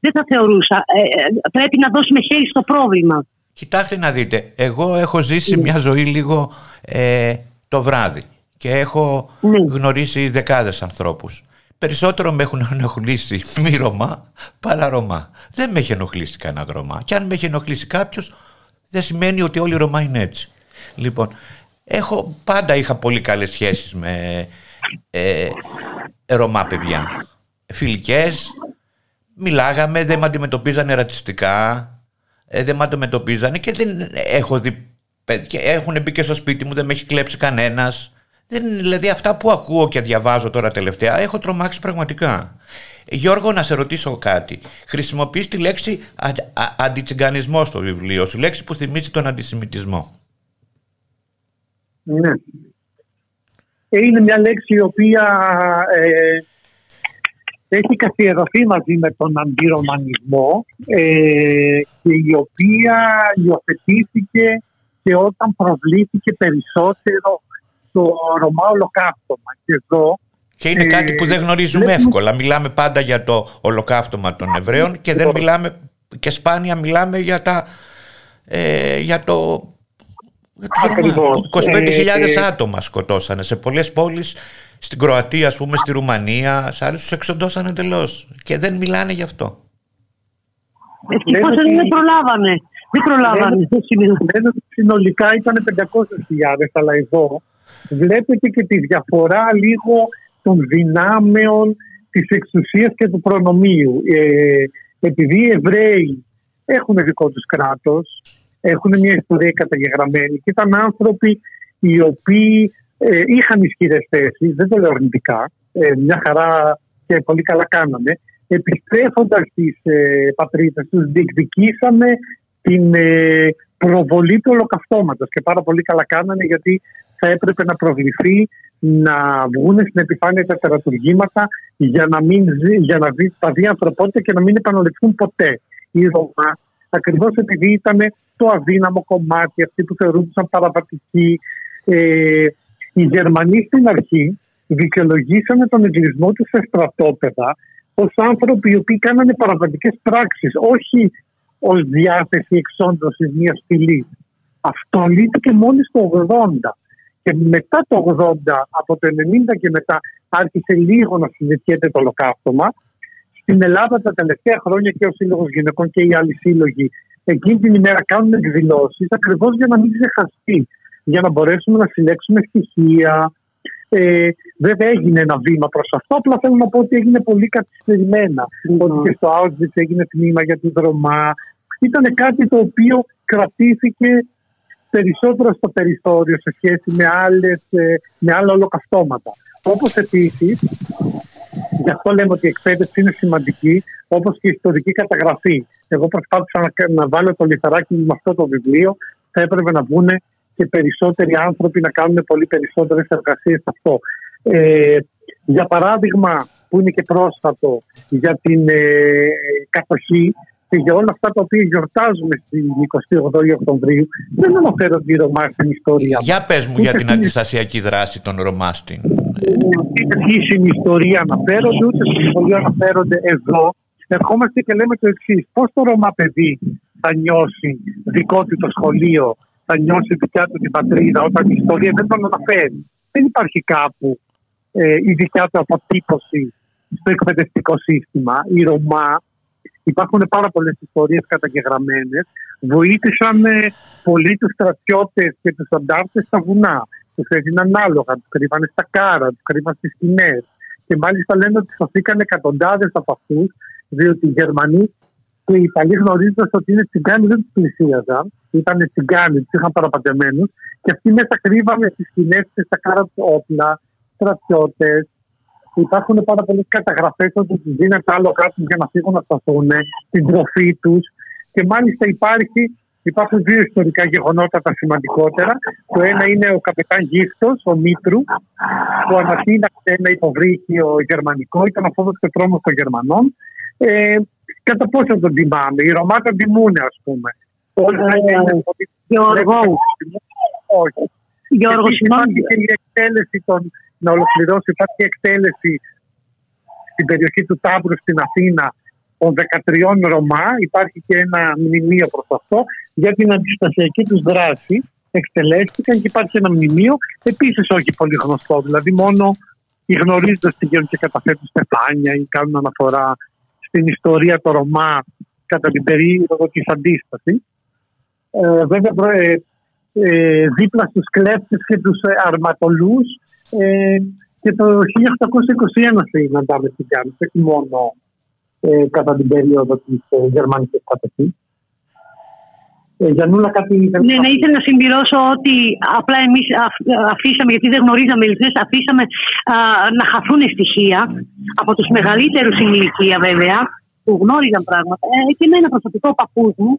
δεν θα θεωρούσα. Ε, ε, πρέπει να δώσουμε χέρι στο πρόβλημα.
Κοιτάξτε να δείτε, εγώ έχω ζήσει ναι. μια ζωή λίγο ε, το βράδυ και έχω ναι. γνωρίσει δεκάδες ανθρώπους. Περισσότερο με έχουν ενοχλήσει μη Ρωμά παρά Ρωμά. Δεν με έχει ενοχλήσει κανένα Ρωμά. Και αν με έχει ενοχλήσει κάποιος, δεν σημαίνει ότι όλοι οι Ρωμά είναι έτσι. Λοιπόν, έχω, πάντα είχα πολύ καλές σχέσεις με ε, Ρωμά παιδιά. Φιλικές, μιλάγαμε, δεν με αντιμετωπίζανε ρατσιστικά, ε, δεν με αντιμετωπίζανε και δεν έχω δει και έχουν μπει και στο σπίτι μου, δεν με έχει κλέψει κανένας. Δεν, δηλαδή αυτά που ακούω και διαβάζω τώρα τελευταία έχω τρομάξει πραγματικά. Γιώργο, να σε ρωτήσω κάτι. Χρησιμοποιείς τη λέξη αντιτσιγκανισμός στο βιβλίο σου, λέξη που θυμίζει τον αντισημιτισμό;
Ναι. είναι μια λέξη η οποία ε, έχει καθιερωθεί μαζί με τον αντιρωμανισμό ε, και η οποία υιοθετήθηκε και όταν προβλήθηκε περισσότερο το Ρωμά ολοκαύτωμα. Και εδώ
και είναι κάτι που δεν γνωρίζουμε εύκολα. Μιλάμε πάντα για το ολοκαύτωμα των Εβραίων και δεν μιλάμε και σπάνια μιλάμε για, τα, ε, για το 25.000 ε, άτομα σκοτώσανε σε πολλές πόλεις στην Κροατία, ας πούμε, στη Ρουμανία, σε άλλους τους εξοντώσαν εντελώς. Και δεν μιλάνε γι' αυτό.
Ευτυχώς δεν προλάβανε. Δεν προλάβανε.
Συνολικά ήταν 500.000, αλλά εδώ βλέπετε και τη διαφορά λίγο των δυνάμεων της εξουσίας και του προνομίου. Ε, επειδή οι Εβραίοι έχουν δικό τους κράτος, έχουν μια ιστορία καταγεγραμμένη και ήταν άνθρωποι οι οποίοι ε, είχαν ισχυρές θέσεις, δεν το λέω αρνητικά, ε, μια χαρά και πολύ καλά κάναμε. Επιστρέφοντας στις ε, πατρίδες τους, διεκδικήσαμε την ε, προβολή του ολοκαυτώματος και πάρα πολύ καλά κάνανε γιατί θα έπρεπε να προβληθεί να βγουν στην επιφάνεια τα τερατουργήματα για να, μην για να δει, τα δει ανθρωπότητα και να μην επαναληφθούν ποτέ. Η Ρωμά, ακριβώς επειδή ήταν το αδύναμο κομμάτι, αυτοί που θεωρούνταν παραβατικοί, ε, οι Γερμανοί στην αρχή δικαιολογήσανε τον εγκλισμό τους σε στρατόπεδα ως άνθρωποι οι οποίοι κάνανε παραβατικές πράξεις, όχι ως διάθεση εξόντωσης μιας φυλής. Αυτό λύθηκε μόλις το 80. Και μετά το 80, από το 90 και μετά, άρχισε λίγο να συζητιέται το ολοκαύτωμα. Στην Ελλάδα τα τελευταία χρόνια και ο Σύλλογος Γυναικών και οι άλλοι σύλλογοι εκείνη την ημέρα κάνουν εκδηλώσεις ακριβώς για να μην ξεχαστεί για να μπορέσουμε να συλλέξουμε στοιχεία. Ε, βέβαια έγινε ένα βήμα προς αυτό. Απλά θέλω να πω ότι έγινε πολύ καθυστερημένα. Ότι και στο Auschwitz έγινε τμήμα για τη Ρωμά. Ήταν κάτι το οποίο κρατήθηκε περισσότερο στο περιθώριο σε σχέση με, άλλες, ε, με άλλα ολοκαυτώματα. Όπως επίσης, γι' αυτό λέμε ότι η εκπαίδευση είναι σημαντική, όπως και η ιστορική καταγραφή. Εγώ προσπάθησα να, να βάλω το λιθαράκι με αυτό το βιβλίο. Θα έπρεπε να βγουν και περισσότεροι άνθρωποι να κάνουν πολύ περισσότερες εργασίες σε αυτό. Ε, για παράδειγμα, που είναι και πρόσφατο για την ε, κατοχή και για όλα αυτά τα οποία γιορτάζουμε στην 28η Οκτωβρίου, δεν αναφέρονται οι Ρωμά στην ιστορία.
Για πες μου για την αντιστασιακή δράση των Ρωμά στην.
Ούτε στην ιστορία αναφέρονται, ούτε στην σχολείο αναφέρονται εδώ. Ερχόμαστε και λέμε το εξής. Πώς το Ρωμά παιδί θα νιώσει δικό του το σχολείο θα νιώσει δικιά του την πατρίδα όταν η ιστορία δεν τον αναφέρει. Δεν υπάρχει κάπου ε, η δικιά του αποτύπωση στο εκπαιδευτικό σύστημα. Η Ρωμά, υπάρχουν πάρα πολλές ιστορίες καταγεγραμμένες, βοήθησαν ε, πολύ τους στρατιώτες και τους αντάρτες στα βουνά. Τους έδιναν άλογα, τους κρύβανε στα κάρα, τους κρύβανε στις σκηνές. Και μάλιστα λένε ότι σωθήκαν εκατοντάδες από αυτούς, διότι οι Γερμανοί και οι Ιταλοί γνωρίζοντας ότι είναι τσιγκάνοι δεν τους πλησίαζαν ήταν τσιγκάνοι, τους είχαν παραπατεμένους και αυτοί μέσα κρύβανε στις σκηνές και στα κάρα του όπλα, στρατιώτες. Υπάρχουν πάρα πολλές καταγραφές ότι τους δίνεται άλλο κάτω για να φύγουν να σταθούν, την τροφή τους. Και μάλιστα υπάρχει, υπάρχουν δύο ιστορικά γεγονότα τα σημαντικότερα. Το ένα είναι ο καπετάν Γύφτος, ο Μήτρου, που ανατείναξε ένα υποβρύχιο γερμανικό, ήταν ο φόβος και τρόμος των Γερμανών. Ε, κατά πόσο τον τιμάμε. Οι Ρωμά τον τιμούν, ας πούμε.
Γιώργος.
Όχι. Γιώργος, υπάρχει και η εκτέλεση των, να ολοκληρώσει, υπάρχει εκτέλεση στην περιοχή του Τάμπρου στην Αθήνα των 13 Ρωμά. Υπάρχει και ένα μνημείο προς αυτό για την αντιστασιακή τους δράση. Εκτελέστηκαν και υπάρχει ένα μνημείο, επίσης όχι πολύ γνωστό. Δηλαδή, μόνο οι γνωρίζοντες πηγαίνουν και καταθέτουν στεφάνια ή κάνουν αναφορά στην ιστορία των Ρωμά κατά την περίοδο της αντίστασης. Ε, βέβαια ε, ε, δίπλα στους κλέφτες και τους ε, αρματολούς ε, και το 1821 συναντάμε στην Κάνη, όχι μόνο ε, κατά την περίοδο της ε, γερμανικής κατοχής. Ε, Γιαννούλα, κάτι
Ναι, ναι, ήθελα να συμπληρώσω ότι απλά εμείς αφήσαμε, γιατί δεν γνωρίζαμε ηλικίε, αφήσαμε α, να χαθούν στοιχεία από τους μεγαλύτερους στην ηλικία βέβαια, που γνώριζαν πράγματα. Ε, και με ένα προσωπικό παππούς μου,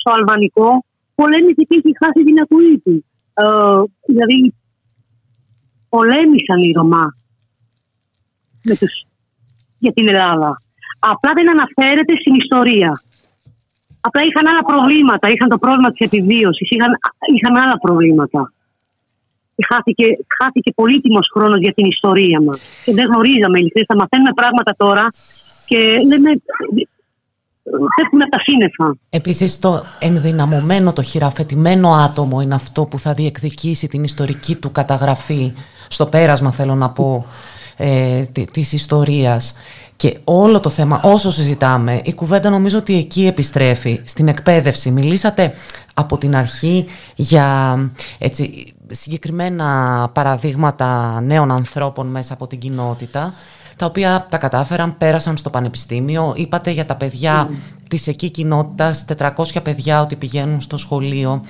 στο αλβανικό, πολέμησε και έχει χάσει την ακοή του. Ε, δηλαδή, πολέμησαν οι Ρωμά με τους, για την Ελλάδα. Απλά δεν αναφέρεται στην ιστορία. Απλά είχαν άλλα προβλήματα. Είχαν το πρόβλημα της επιβίωσης. Είχαν, είχαν άλλα προβλήματα. Χάθηκε, χάθηκε πολύτιμος χρόνος για την ιστορία μας. Και δεν γνωρίζαμε Θα μαθαίνουμε πράγματα τώρα και λέμε πέφτουν τα σύννεφα.
Επίσης το ενδυναμωμένο, το χειραφετημένο άτομο είναι αυτό που θα διεκδικήσει την ιστορική του καταγραφή στο πέρασμα θέλω να πω ε, της ιστορίας και όλο το θέμα όσο συζητάμε η κουβέντα νομίζω ότι εκεί επιστρέφει στην εκπαίδευση μιλήσατε από την αρχή για έτσι, συγκεκριμένα παραδείγματα νέων ανθρώπων μέσα από την κοινότητα τα οποία τα κατάφεραν, πέρασαν στο πανεπιστήμιο. Είπατε για τα παιδιά mm. της εκεί κοινότητας, 400 παιδιά ότι πηγαίνουν στο σχολείο.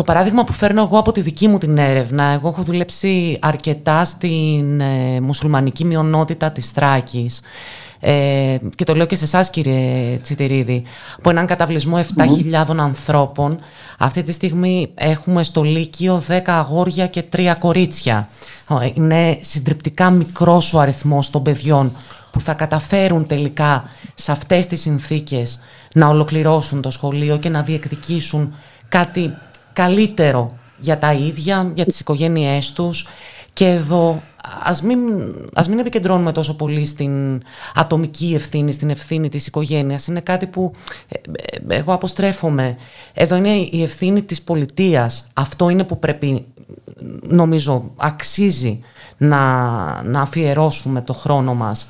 Το παράδειγμα που φέρνω εγώ από τη δική μου την έρευνα, εγώ έχω δουλέψει αρκετά στην ε, μουσουλμανική μειονότητα της Θράκης ε, και το λέω και σε εσάς κύριε Τσιτηρίδη, από έναν καταβλισμό 7.000 ανθρώπων, αυτή τη στιγμή έχουμε στο Λύκειο 10 αγόρια και 3 κορίτσια. Είναι συντριπτικά μικρός ο αριθμός των παιδιών που θα καταφέρουν τελικά σε αυτές τις συνθήκες να ολοκληρώσουν το σχολείο και να διεκδικήσουν κάτι καλύτερο για τα ίδια, για τις οικογένειές τους και εδώ ας μην, ας μην επικεντρώνουμε τόσο πολύ στην ατομική ευθύνη, στην ευθύνη της οικογένειας. Είναι κάτι που ε, ε, εγώ αποστρέφομαι. Εδώ είναι η ευθύνη της πολιτείας. Αυτό είναι που πρέπει, νομίζω, αξίζει να, να αφιερώσουμε το χρόνο μας.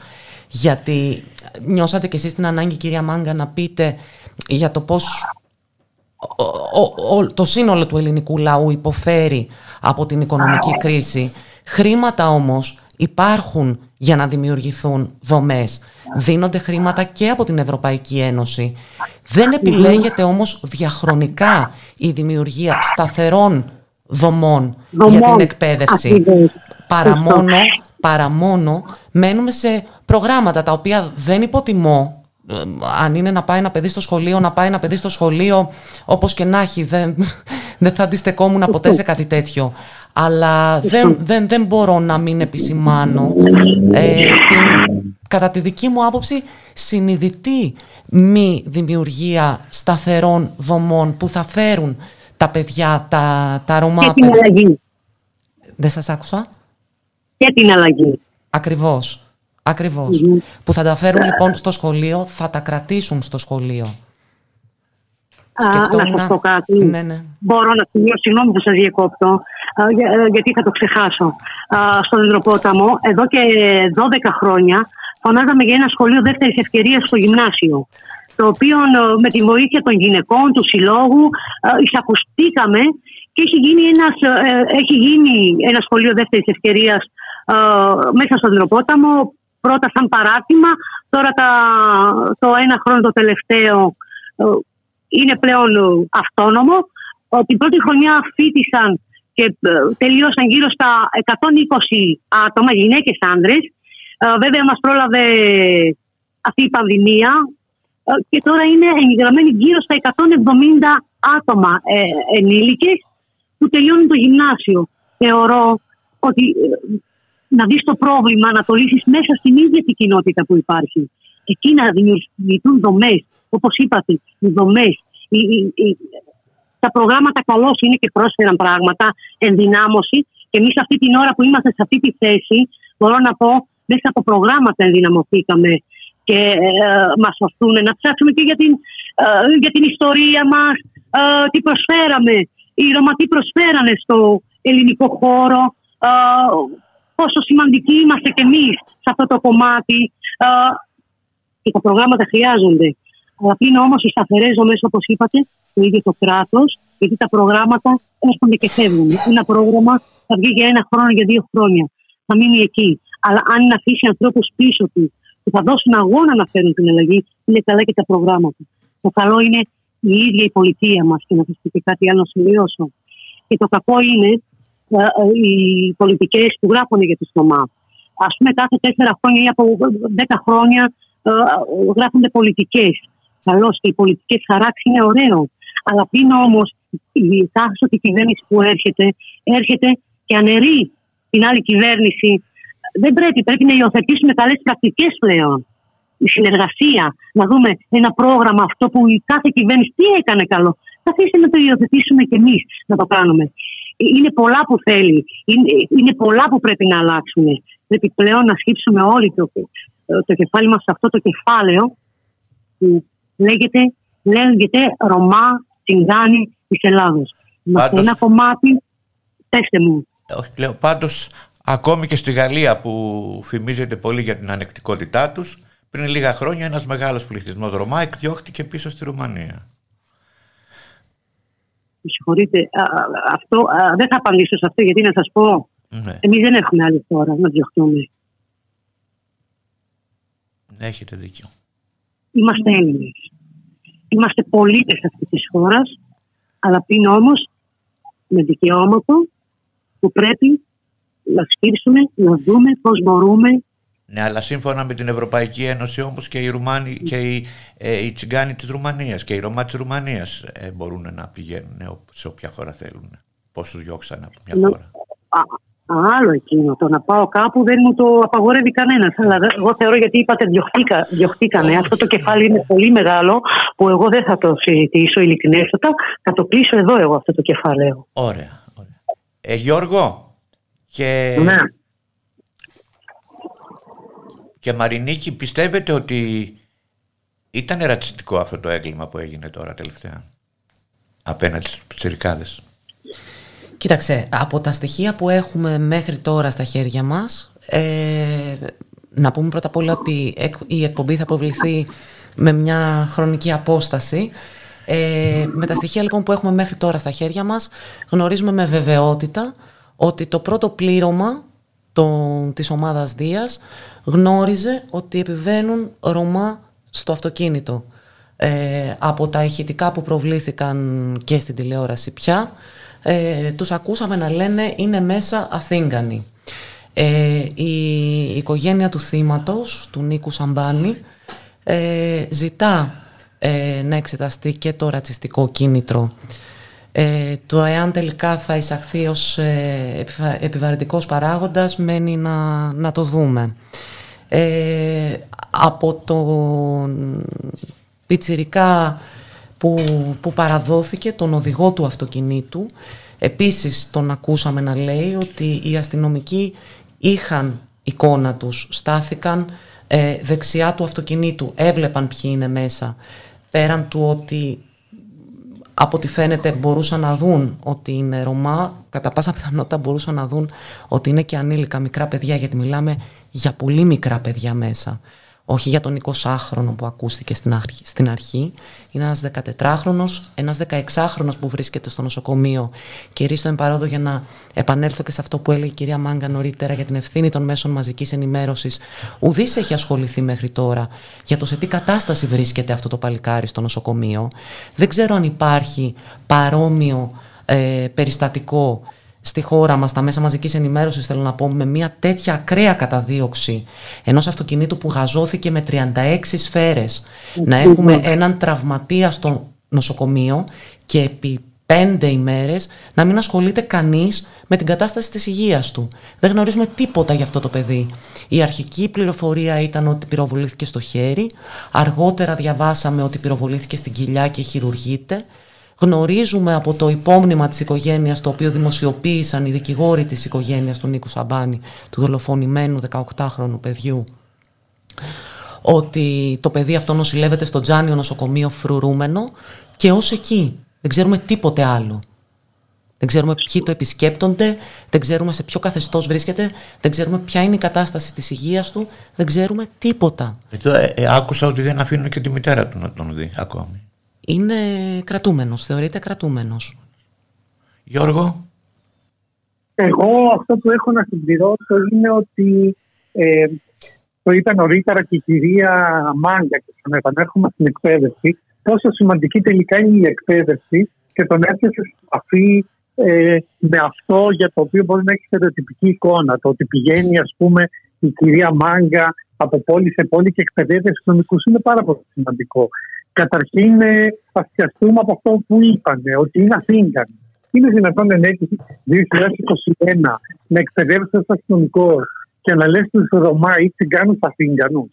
Γιατί νιώσατε κι εσείς την ανάγκη, κυρία Μάγκα, να πείτε για το πώς το σύνολο του ελληνικού λαού υποφέρει από την οικονομική κρίση Χρήματα όμως υπάρχουν για να δημιουργηθούν δομές. Δίνονται χρήματα και από την Ευρωπαϊκή Ένωση. Δεν επιλέγεται όμως διαχρονικά η δημιουργία σταθερών δομών για την εκπαίδευση. Παρά μόνο, μένουμε σε προγράμματα τα οποία δεν υποτιμώ. Ε, αν είναι να πάει ένα παιδί στο σχολείο, να πάει ένα παιδί στο σχολείο όπως και να έχει. Δεν, δεν θα αντιστεκόμουν ποτέ σε κάτι τέτοιο αλλά δεν, δεν, δεν μπορώ να μην επισημάνω ε, την, κατά τη δική μου άποψη συνειδητή μη δημιουργία σταθερών δομών που θα φέρουν τα παιδιά, τα, τα Ρωμά
Και την αλλαγή.
Δεν σας άκουσα.
Και την αλλαγή.
Ακριβώς. Ακριβώς. Που θα τα φέρουν λοιπόν στο σχολείο, θα τα κρατήσουν στο σχολείο.
Σκεφτόμουν... Να σας πω κάτι.
Ναι, ναι.
Μπορώ να σημειώσω, συγγνώμη που σας διακόπτω, ε, γιατί θα το ξεχάσω. Στον Ιδροπόταμο, εδώ και 12 χρόνια, φωνάζαμε για ένα σχολείο δεύτερης ευκαιρίας στο γυμνάσιο. Το οποίο ε, με τη βοήθεια των γυναικών, του συλλόγου, εισακουστήκαμε και έχει γίνει, ένας, ε, έχει γίνει ένα σχολείο δεύτερης ευκαιρίας μέσα στον Ιδροπόταμο. Πρώτα σαν παράδειγμα, τώρα τα, το ένα χρόνο το τελευταίο είναι πλέον ε, αυτόνομο. Την πρώτη χρονιά φίτησαν και ε, τελείωσαν γύρω στα 120 άτομα, γυναίκες, άντρες. Ε, βέβαια μας πρόλαβε αυτή η πανδημία και τώρα είναι εγγραμμένοι γύρω στα 170 άτομα ενήλικες που τελειώνουν το γυμνάσιο. Θεωρώ ότι να δεις το πρόβλημα, να το λύσεις μέσα στην ίδια την κοινότητα που υπάρχει. Εκεί να δημιουργηθούν δομές Όπως είπατε, οι δομές, τα προγράμματα καλώς είναι και πρόσφεραν πράγματα, ενδυνάμωση. Και εμείς αυτή την ώρα που είμαστε σε αυτή τη θέση, μπορώ να πω, μέσα από προγράμματα ενδυναμωθήκαμε και ε, μας σωθούν να ψάξουμε και για την, ε, για την ιστορία μας, ε, τι προσφέραμε. Οι Ρωμα τι προσφέρανε στο ελληνικό χώρο, ε, πόσο σημαντικοί είμαστε κι εμείς σε αυτό το κομμάτι. Ε, και τα προγράμματα χρειάζονται. Αφήνω όμως οι σταθερές δομέ, όπως είπατε, το ίδιο το κράτος, γιατί τα προγράμματα έρχονται και φεύγουν. Ένα πρόγραμμα θα βγει για ένα χρόνο, για δύο χρόνια. Θα μείνει εκεί. Αλλά αν αφήσει ανθρώπους πίσω του που θα δώσουν αγώνα να φέρουν την αλλαγή, είναι καλά και τα προγράμματα. Το καλό είναι η ίδια η πολιτεία μας και να σας πω και κάτι άλλο να σημειώσω. Και το κακό είναι ε, ε, οι πολιτικές που γράφουν για τη ΣΟΜΑ. Α πούμε, κάθε τέσσερα χρόνια ή από δέκα χρόνια ε, γράφονται πολιτικές καλώς και οι πολιτικές χαράξεις είναι ωραίο. Αλλά πριν όμως η τάξη κυβέρνηση που έρχεται, έρχεται και αναιρεί την άλλη κυβέρνηση. Δεν πρέπει, πρέπει να υιοθετήσουμε καλές πρακτικές πλέον. Η συνεργασία, να δούμε ένα πρόγραμμα αυτό που η κάθε κυβέρνηση τι έκανε καλό. Καθίστε να το υιοθετήσουμε κι εμείς να το κάνουμε. Είναι πολλά που θέλει, είναι, είναι πολλά που πρέπει να αλλάξουν. Πρέπει πλέον να σκύψουμε όλοι το, το κεφάλι μας σε αυτό το κεφάλαιο που λέγεται, λέγεται Ρωμά Τσιγκάνη της Ελλάδος. Πάντως... ένα κομμάτι, πέστε μου.
Όχι, λέω, πάντως ακόμη και στη Γαλλία που φημίζεται πολύ για την ανεκτικότητά τους, πριν λίγα χρόνια ένας μεγάλος πληθυσμός Ρωμά εκδιώχτηκε πίσω στη Ρουμανία.
Με συγχωρείτε, αυτό, δεν θα απαντήσω σε αυτό γιατί να σας πω, ναι. εμείς δεν έχουμε άλλη χώρα να διωχτούμε.
Ναι, έχετε δίκιο.
Είμαστε Έλληνες. Είμαστε πολίτες αυτής της χώρας, αλλά πριν όμως με δικαιώματα που πρέπει να σκύψουμε, να δούμε πώς μπορούμε
ναι, αλλά σύμφωνα με την Ευρωπαϊκή Ένωση όμως και οι, Ρουμάνοι, και οι, ε, οι Τσιγκάνοι της Ρουμανίας και οι Ρωμά της Ρουμανίας ε, μπορούν να πηγαίνουν σε όποια χώρα θέλουν. Πώς τους διώξαν από μια χώρα.
Α, άλλο εκείνο. Το να πάω κάπου δεν μου το απαγορεύει κανένας. Αλλά εγώ θεωρώ γιατί είπατε διωχτήκα, διωχτήκανε. Αυτό το κεφάλι είναι πολύ μεγάλο που εγώ δεν θα το συζητήσω ειλικρινέστατα. Θα το κλείσω εδώ εγώ αυτό το κεφάλαιο.
Ωραία. ωραία. Ε, Γιώργο, και...
Ναι.
Και Μαρινίκη, πιστεύετε ότι ήταν ρατσιστικό αυτό το έγκλημα που έγινε τώρα τελευταία απέναντι στους τσιρικάδες;
Κοίταξε, από τα στοιχεία που έχουμε μέχρι τώρα στα χέρια μας, ε, να πούμε πρώτα απ' όλα ότι η εκπομπή θα αποβληθεί με μια χρονική απόσταση. Ε, με τα στοιχεία λοιπόν που έχουμε μέχρι τώρα στα χέρια μας, γνωρίζουμε με βεβαιότητα ότι το πρώτο πλήρωμα το, της ομάδας Δίας γνώριζε ότι επιβαίνουν Ρωμά στο αυτοκίνητο. Ε, από τα ηχητικά που προβλήθηκαν και στην τηλεόραση πια, ε, τους ακούσαμε να λένε είναι μέσα Αθήγκανοι. Ε, η οικογένεια του θύματος, του Νίκου Σαμπάνη, ε, ζητά ε, να εξεταστεί και το ρατσιστικό κίνητρο ε, το εάν τελικά θα εισαχθεί ως ε, επιβαρυντικός παράγοντας μένει να, να το δούμε. Ε, από τον πιτσιρικά που, που παραδόθηκε, τον οδηγό του αυτοκινήτου, επίσης τον ακούσαμε να λέει ότι οι αστυνομικοί είχαν εικόνα τους, στάθηκαν ε, δεξιά του αυτοκινήτου, έβλεπαν ποιοι είναι μέσα. Πέραν του ότι από ό,τι φαίνεται μπορούσαν να δουν ότι είναι Ρωμά, κατά πάσα πιθανότητα μπορούσαν να δουν ότι είναι και ανήλικα μικρά παιδιά, γιατί μιλάμε για πολύ μικρά παιδιά μέσα όχι για τον 20χρονο που ακούστηκε στην αρχή, στην αρχή. Είναι ένας 14χρονος, ένας 16χρονος που βρίσκεται στο νοσοκομείο. Και ρίστο εμπαρόδο για να επανέλθω και σε αυτό που έλεγε η κυρία Μάγκα νωρίτερα για την ευθύνη των μέσων μαζικής ενημέρωσης. Ουδής έχει ασχοληθεί μέχρι τώρα για το σε τι κατάσταση βρίσκεται αυτό το παλικάρι στο νοσοκομείο. Δεν ξέρω αν υπάρχει παρόμοιο ε, περιστατικό στη χώρα μας, τα μέσα μαζικής ενημέρωσης θέλω να πω, με μια τέτοια ακραία καταδίωξη ενός αυτοκινήτου που γαζώθηκε με 36 σφαίρες, να έχουμε έναν τραυματία στο νοσοκομείο και επί πέντε ημέρες να μην ασχολείται κανείς με την κατάσταση της υγείας του. Δεν γνωρίζουμε τίποτα για αυτό το παιδί. Η αρχική πληροφορία ήταν ότι πυροβολήθηκε στο χέρι, αργότερα διαβάσαμε ότι πυροβολήθηκε στην κοιλιά και χειρουργείται. Γνωρίζουμε από το υπόμνημα της οικογένειας το οποίο δημοσιοποίησαν οι δικηγόροι της οικογένειας του Νίκου Σαμπάνη, του δολοφονημένου 18χρονου παιδιού, ότι το παιδί αυτό νοσηλεύεται στο Τζάνιο νοσοκομείο φρουρούμενο και ως εκεί. Δεν ξέρουμε τίποτε άλλο. Δεν ξέρουμε ποιοι το επισκέπτονται, δεν ξέρουμε σε ποιο καθεστώς βρίσκεται, δεν ξέρουμε ποια είναι η κατάσταση της υγείας του, δεν ξέρουμε τίποτα.
Ε, ε, άκουσα ότι δεν αφήνουν και τη μητέρα του να τον δει ακόμη
είναι κρατούμενος, θεωρείται κρατούμενος.
Γιώργο;
Εγώ αυτό που έχω να συμπληρώσω είναι ότι ε, το είπε νωρίτερα και η κυρία Μάγκα και τον επανέρχομαι στην εκπαίδευση πόσο σημαντική τελικά είναι η εκπαίδευση και τον έρχεσαι σε επαφή ε, με αυτό για το οποίο μπορεί να έχεις στερεοτυπική εικόνα. Το ότι πηγαίνει ας πούμε η κυρία Μάγκα από πόλη σε πόλη και εκπαιδεύει νομικού είναι πάρα πολύ σημαντικό. Καταρχήν, ας πιαστούμε από αυτό που είπαν, ότι είναι αθήγκανοι. Είναι δυνατόν εν έτη 2021 να εκπαιδεύσει ένα αστυνομικός και να λες του Ρωμά ή Τσιγκάνους Αθήγανου.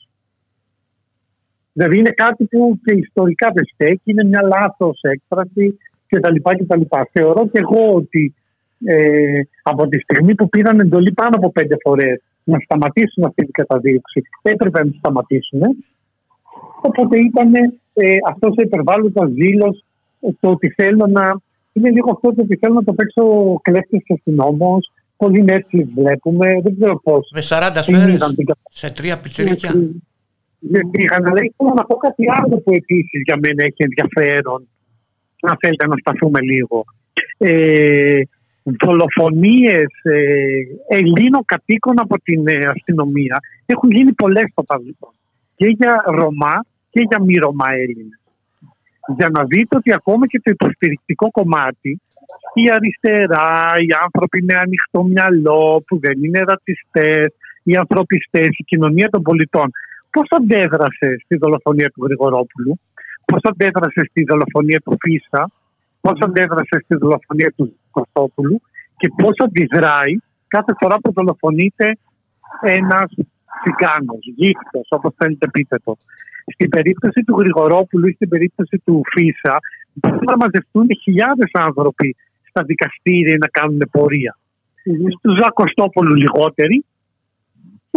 Δηλαδή είναι κάτι που και ιστορικά δεν στέκει, είναι μια λάθος έκφραση κτλ. κτλ. Θεωρώ και εγώ ότι ε, από τη στιγμή που πήραν εντολή πάνω από πέντε φορές να σταματήσουν αυτή την καταδίωξη, έπρεπε να σταματήσουν. Οπότε ήταν ε, αυτός ο υπερβάλλοντας ζήλο το ότι θέλω να. Είναι λίγο αυτό το ότι θέλω να το παίξω κλέφτης αστυνόμος. Πολύ έτσι βλέπουμε. Δεν ξέρω πώς.
Με 40 σφαίρες σε τρία πιτσιρίκια.
Είχαν, αλλά ήθελα να πω κάτι άλλο που επίσης για μένα έχει ενδιαφέρον. Αν θέλετε να σταθούμε λίγο. Ε, δολοφονίες ε, Ελλήνων κατοίκων από την ε, αστυνομία έχουν γίνει πολλές στο παρελθόν. Και για Ρωμά και για μη Ρωμά Έλληνες. Για να δείτε ότι ακόμα και το υποστηρικτικό κομμάτι, η αριστερά, οι άνθρωποι με ανοιχτό μυαλό, που δεν είναι ρατσιστές, οι ανθρωπιστές, η κοινωνία των πολιτών, πώς αντέδρασε στη δολοφονία του Γρηγορόπουλου, πώς αντέδρασε στη δολοφονία του Φίσα, πώς αντέδρασε στη δολοφονία του Κωστόπουλου και πώς αντιδράει κάθε φορά που δολοφονείται ένας τσιγκάνος, γύφτος, όπως θέλετε πείτε το. Στην περίπτωση του Γρηγορόπουλου ή στην περίπτωση του Φίσα, μπορούν να μαζευτούν χιλιάδες άνθρωποι στα δικαστήρια να κάνουν πορεία. Mm-hmm. Στου Ζακοστόπουλου λιγότεροι,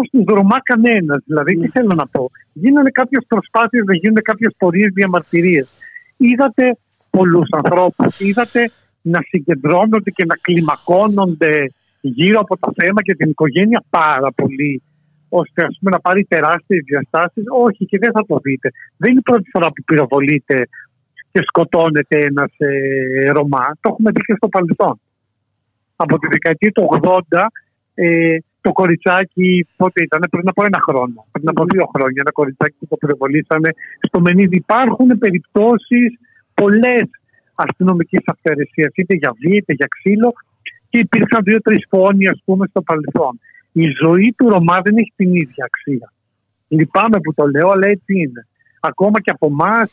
στου Ρωμά κανένας. Δηλαδή, τι θέλω να πω. Γίνανε κάποιες προσπάθειες να γίνουν κάποιες πορείες διαμαρτυρίες. Είδατε πολλούς ανθρώπους. Είδατε να συγκεντρώνονται και να κλιμακώνονται γύρω από το θέμα και την οικογένεια πάρα πολύ ώστε ας πούμε, να πάρει τεράστιες διαστάσεις. Όχι και δεν θα το δείτε. Δεν είναι η πρώτη φορά που πυροβολείται και σκοτώνεται ένας ε, Ρωμά. Το έχουμε δει και στο παρελθόν. Από τη δεκαετία του 80 ε, το κοριτσάκι, πότε ήταν, πριν από ένα χρόνο, πριν από δύο χρόνια, ένα κοριτσάκι που το πυροβολήσανε στο Μενίδη. Υπάρχουν περιπτώσεις πολλές αστυνομικές αυθαιρεσίες, είτε για βία είτε για ξύλο, και υπήρξαν δύο-τρεις φόνοι, ας πούμε, στο παρελθόν. Η ζωή του Ρωμά δεν έχει την ίδια αξία. Λυπάμαι που το λέω, αλλά έτσι είναι. Ακόμα και από εμάς,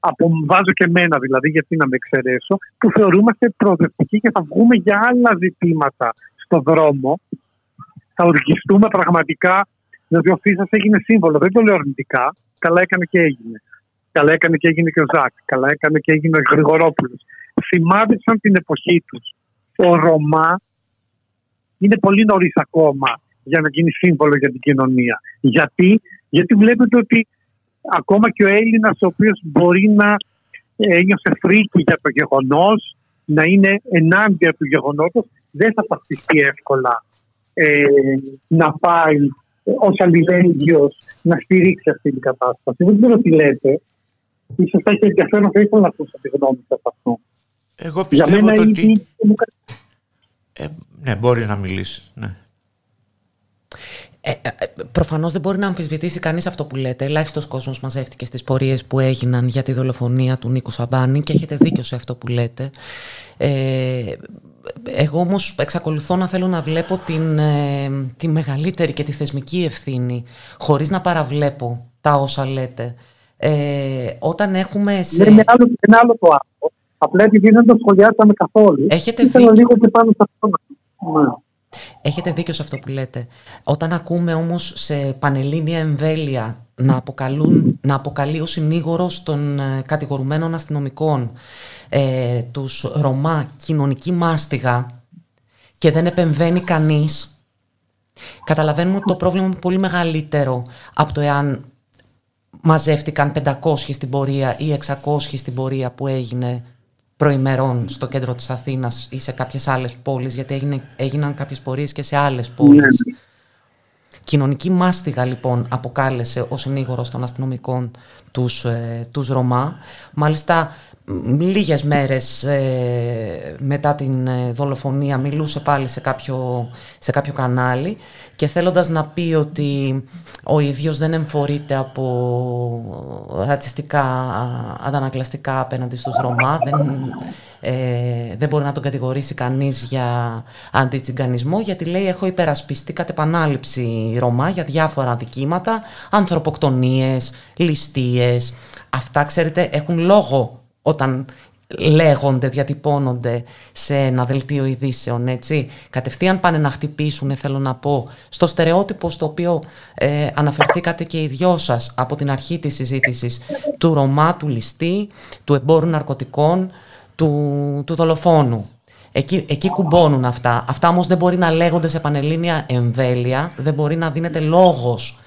από, βάζω και εμένα δηλαδή, γιατί να με εξαιρέσω, που θεωρούμαστε προοδευτικοί και θα βγούμε για άλλα ζητήματα στο δρόμο. Θα οργιστούμε πραγματικά, δηλαδή ο Φίσας έγινε σύμβολο. Δεν το λέω αρνητικά, καλά έκανε και έγινε. Καλά έκανε και έγινε και ο Ζακ. Καλά έκανε και έγινε ο Γρηγορόπουλος. Θυμάδισαν την εποχή τους. Ο Ρωμά είναι πολύ νωρίς ακόμα για να γίνει σύμβολο για την κοινωνία. Γιατί, Γιατί βλέπετε ότι ακόμα και ο Έλληνας, ο οποίος μπορεί να ένιωσε φρίκη για το γεγονός, να είναι ενάντια του γεγονότος, δεν θα ταυτιστεί εύκολα ε, να πάει ως αλληλέγγυος να στηρίξει αυτή την κατάσταση. Δεν ξέρω τι λέτε, ίσως θα έχει ενδιαφέρον, θα ήθελα να ακούσω τη γνώμη σας αυτό.
Εγώ πιστεύω Για ότι... Ε, ναι, μπορεί να μιλήσει, ναι.
Ε, ε, προφανώς δεν μπορεί να αμφισβητήσει κανείς αυτό που λέτε. Ελάχιστος κόσμος μαζεύτηκε στις πορείες που έγιναν για τη δολοφονία του Νίκου Σαμπάνη και έχετε δίκιο σε αυτό που λέτε. Ε, εγώ όμως εξακολουθώ να θέλω να βλέπω την, ε, τη μεγαλύτερη και τη θεσμική ευθύνη χωρίς να παραβλέπω τα όσα λέτε ε, όταν έχουμε σε...
Ναι, είναι άλλο, είναι άλλο το άλλο. Απλά επειδή δεν το σχολιάσαμε καθόλου.
Έχετε δίκιο. λίγο και πάνω σε αυτό. Ναι. Έχετε δίκιο σε αυτό που λέτε. Όταν ακούμε όμως σε πανελλήνια εμβέλεια να, αποκαλούν, να αποκαλεί ο συνήγορος των ε, κατηγορουμένων αστυνομικών ε, τους Ρωμά κοινωνική μάστιγα και δεν επεμβαίνει κανείς, καταλαβαίνουμε ότι το πρόβλημα είναι πολύ μεγαλύτερο από το εάν μαζεύτηκαν 500 στην πορεία ή 600 στην πορεία που έγινε προημερών στο κέντρο της Αθήνας ή σε κάποιες άλλες πόλεις, γιατί έγινε, έγιναν κάποιες πορείες και σε άλλες πόλεις. Ναι. Κοινωνική μάστιγα λοιπόν αποκάλεσε ο συνήγορος των αστυνομικών τους, ε, τους Ρωμά. Μάλιστα λίγες μέρες ε, μετά την ε, δολοφονία μιλούσε πάλι σε κάποιο, σε κάποιο κανάλι και θέλοντας να πει ότι ο ίδιος δεν εμφορείται από ρατσιστικά αντανακλαστικά απέναντι στους Ρωμά, δεν, ε, δεν μπορεί να τον κατηγορήσει κανείς για αντιτσιγκανισμό γιατί λέει έχω υπερασπιστεί κατ' επανάληψη Ρωμά για διάφορα δικήματα, ανθρωποκτονίες, ληστείες. Αυτά ξέρετε έχουν λόγο όταν λέγονται, διατυπώνονται σε ένα δελτίο ειδήσεων, έτσι. Κατευθείαν πάνε να χτυπήσουν, θέλω να πω, στο στερεότυπο στο οποίο ε, αναφερθήκατε και οι δυο σας από την αρχή της συζήτησης του Ρωμά, του ληστή, του εμπόρου ναρκωτικών, του, του δολοφόνου. Εκεί, εκεί κουμπώνουν αυτά. Αυτά όμως δεν μπορεί να λέγονται σε πανελλήνια εμβέλεια, δεν μπορεί να δίνεται λόγος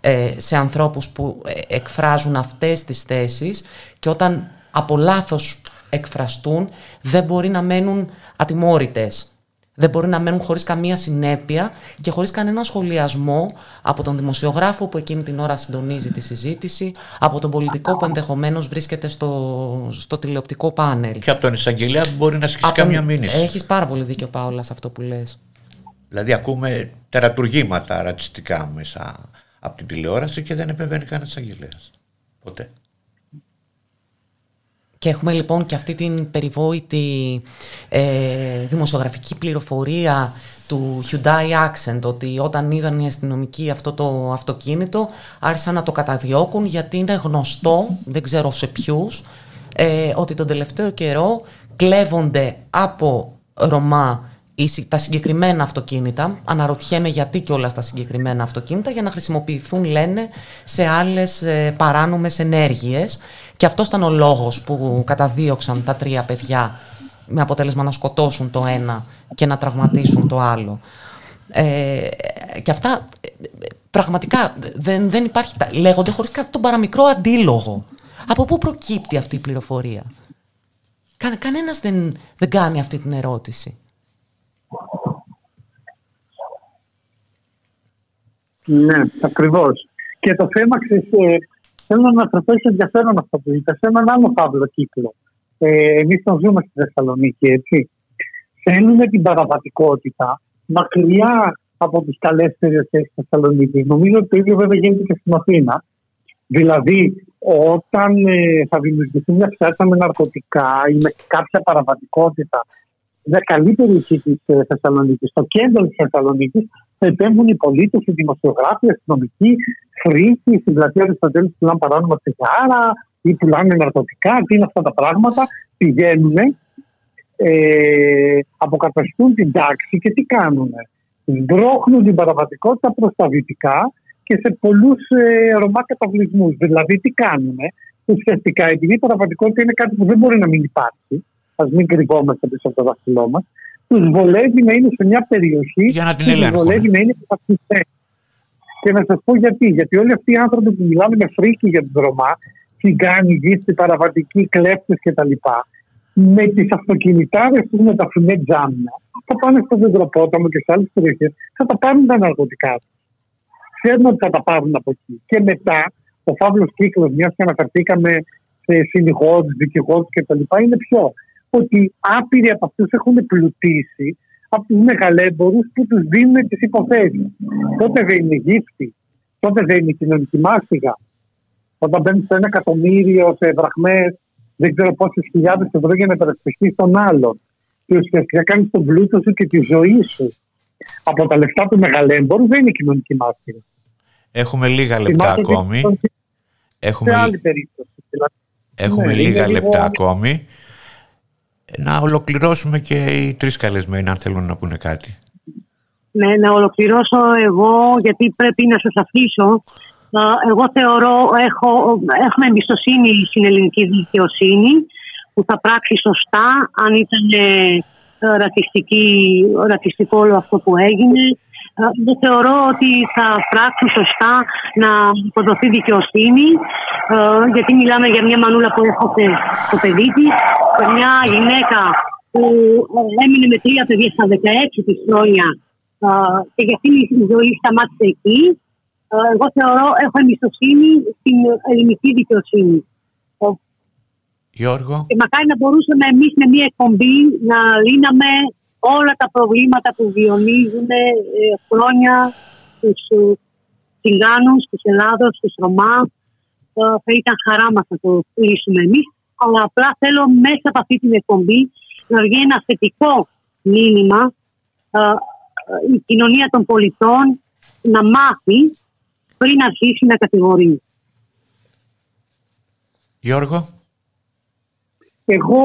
ε, σε ανθρώπους που ε, εκφράζουν αυτές τις θέσεις και όταν από λάθος εκφραστούν δεν μπορεί να μένουν ατιμόρυτες. Δεν μπορεί να μένουν χωρίς καμία συνέπεια και χωρίς κανένα σχολιασμό από τον δημοσιογράφο που εκείνη την ώρα συντονίζει τη συζήτηση, από τον πολιτικό που ενδεχομένως βρίσκεται στο, στο τηλεοπτικό πάνελ.
Και από τον εισαγγελέα που μπορεί να ασκήσει καμία μήνυση.
Έχεις πάρα πολύ δίκιο Πάολας σε αυτό που λες.
Δηλαδή ακούμε τερατουργήματα ρατσιστικά μέσα από την τηλεόραση και δεν επεμβαίνει κανένας εισαγγελέας. Ποτέ.
Και έχουμε λοιπόν και αυτή την περιβόητη ε, δημοσιογραφική πληροφορία του Hyundai Accent ότι όταν είδαν οι αστυνομικοί αυτό το αυτοκίνητο άρχισαν να το καταδιώκουν γιατί είναι γνωστό, δεν ξέρω σε ποιους, ε, ότι τον τελευταίο καιρό κλέβονται από Ρωμά τα συγκεκριμένα αυτοκίνητα, αναρωτιέμαι γιατί και όλα στα συγκεκριμένα αυτοκίνητα, για να χρησιμοποιηθούν, λένε, σε άλλες ε, παράνομες ενέργειες. Και αυτός ήταν ο λόγος που καταδίωξαν τα τρία παιδιά με αποτέλεσμα να σκοτώσουν το ένα και να τραυματίσουν το άλλο. Ε, και αυτά πραγματικά δεν, δεν υπάρχει, λέγονται χωρίς κάτι τον παραμικρό αντίλογο. Από πού προκύπτει αυτή η πληροφορία; Κα, κανένας δεν, δεν κάνει αυτή την ερώτηση.
Ναι, ακριβώς. Και το θέμα, ξέρεις, ε, θέλω να αναφερθώ σε ενδιαφέρον αυτό που είπα, σε έναν άλλο φαύλο κύκλο. Ε, Εμείς τον ζούμε στη Θεσσαλονίκη, έτσι. Θέλουμε την παραβατικότητα μακριά από τις καλέ περιοχέ τη Θεσσαλονίκη. Νομίζω ότι το ίδιο βέβαια γίνεται και στην Αθήνα. Δηλαδή, όταν ε, θα δημιουργηθεί μια ψάρια με ναρκωτικά ή με κάποια παραβατικότητα μια καλή περιοχή της ε, Θεσσαλονίκης, στο κέντρο της Θεσσαλονίκης, θα επέμβουν οι πολίτες, οι δημοσιογράφοι, οι αστυνομικοί, χρήση στην πλατεία του Σταντέλη που πουλάνε παράνομα τσιγάρα ή πουλάνε ναρκωτικά. Τι είναι αυτά τα πράγματα. Πηγαίνουν, ε, αποκαταστούν την τάξη και τι κάνουν. Σμπρώχνουν την παραβατικότητα προς τα δυτικά και σε πολλούς ε, Ρωμά καταβλισμούς. Δηλαδή, τι κάνουν. Ουσιαστικά, επειδή η παραβατικότητα είναι κάτι που δεν μπορεί να μην υπάρχει, ας μην κρυβόμαστε πίσω από το δάχτυλό μας, τους βολεύει να είναι σε μια περιοχή
για να την που
του βολεύει να είναι υπερασπιστέ. Και να σας πω γιατί. Γιατί όλοι αυτοί οι άνθρωποι που μιλάνε με φρίκη για την Ρωμά, τσιγκάνοι, γύστη, παραβατικοί, κλέφτες κτλ., με τις αυτοκινητάρες του με τα φουνέ τζάμια, θα πάνε στο Δεντροπόταμο και σε άλλες περιοχές, θα τα πάρουν τα ναρκωτικά τους. Ξέρουν ότι θα τα πάρουν από εκεί. Και μετά, ο φαύλος κύκλος, μιας και αναφερθήκαμε σε συνηγόρους, δικηγόρους κτλ., είναι πιο ότι άπειροι από αυτούς έχουν πλουτίσει από τους μεγαλέμπορους που τους δίνουν τις υποθέσεις. Τότε δεν είναι γύφτη, τότε δεν είναι κοινωνική μάστιγα. Όταν μπαίνει στο ένα εκατομμύριο σε βραχμέ, δεν ξέρω πόσες χιλιάδες ευρώ για να υπερασπιστείς τον άλλον. Και ουσιαστικά κάνεις τον πλούτο σου και τη ζωή σου. Από τα λεφτά του μεγαλέμπορου δεν είναι κοινωνική μάστιγα.
Έχουμε λίγα λεπτά ακόμη.
Έχουμε, άλλη περίπτωση. Δηλαδή.
Έχουμε ναι, λίγα λεπτά ακόμη να ολοκληρώσουμε και οι τρεις καλεσμένοι αν θέλουν να πούνε κάτι.
Ναι, να ολοκληρώσω εγώ γιατί πρέπει να σας αφήσω. Εγώ θεωρώ, έχω, έχουμε εμπιστοσύνη στην ελληνική δικαιοσύνη που θα πράξει σωστά αν ήταν ε, ρατσιστικό όλο αυτό που έγινε δεν θεωρώ ότι θα πράξουν σωστά να υποδοθεί δικαιοσύνη ε, γιατί μιλάμε για μια μανούλα που έχωσε το παιδί της, μια γυναίκα που ε, έμεινε με τρία παιδιά στα 16 της χρόνια ε, και για αυτήν η ζωή σταμάτησε εκεί. Εγώ θεωρώ, έχω εμπιστοσύνη στην ελληνική δικαιοσύνη.
Γιώργο.
Και μακάρι να μπορούσαμε εμείς με μια εκπομπή να λύναμε όλα τα προβλήματα που βιονίζουν ε, χρόνια στους Τσιγκάνους, στους Ελλάδος, στους Ρωμά. Ε, θα ήταν χαρά μας να το λύσουμε εμείς. Αλλά απλά θέλω μέσα από αυτή την εκπομπή να βγει ένα θετικό μήνυμα ε, η κοινωνία των πολιτών να μάθει πριν αρχίσει να κατηγορεί.
Γιώργο.
Εγώ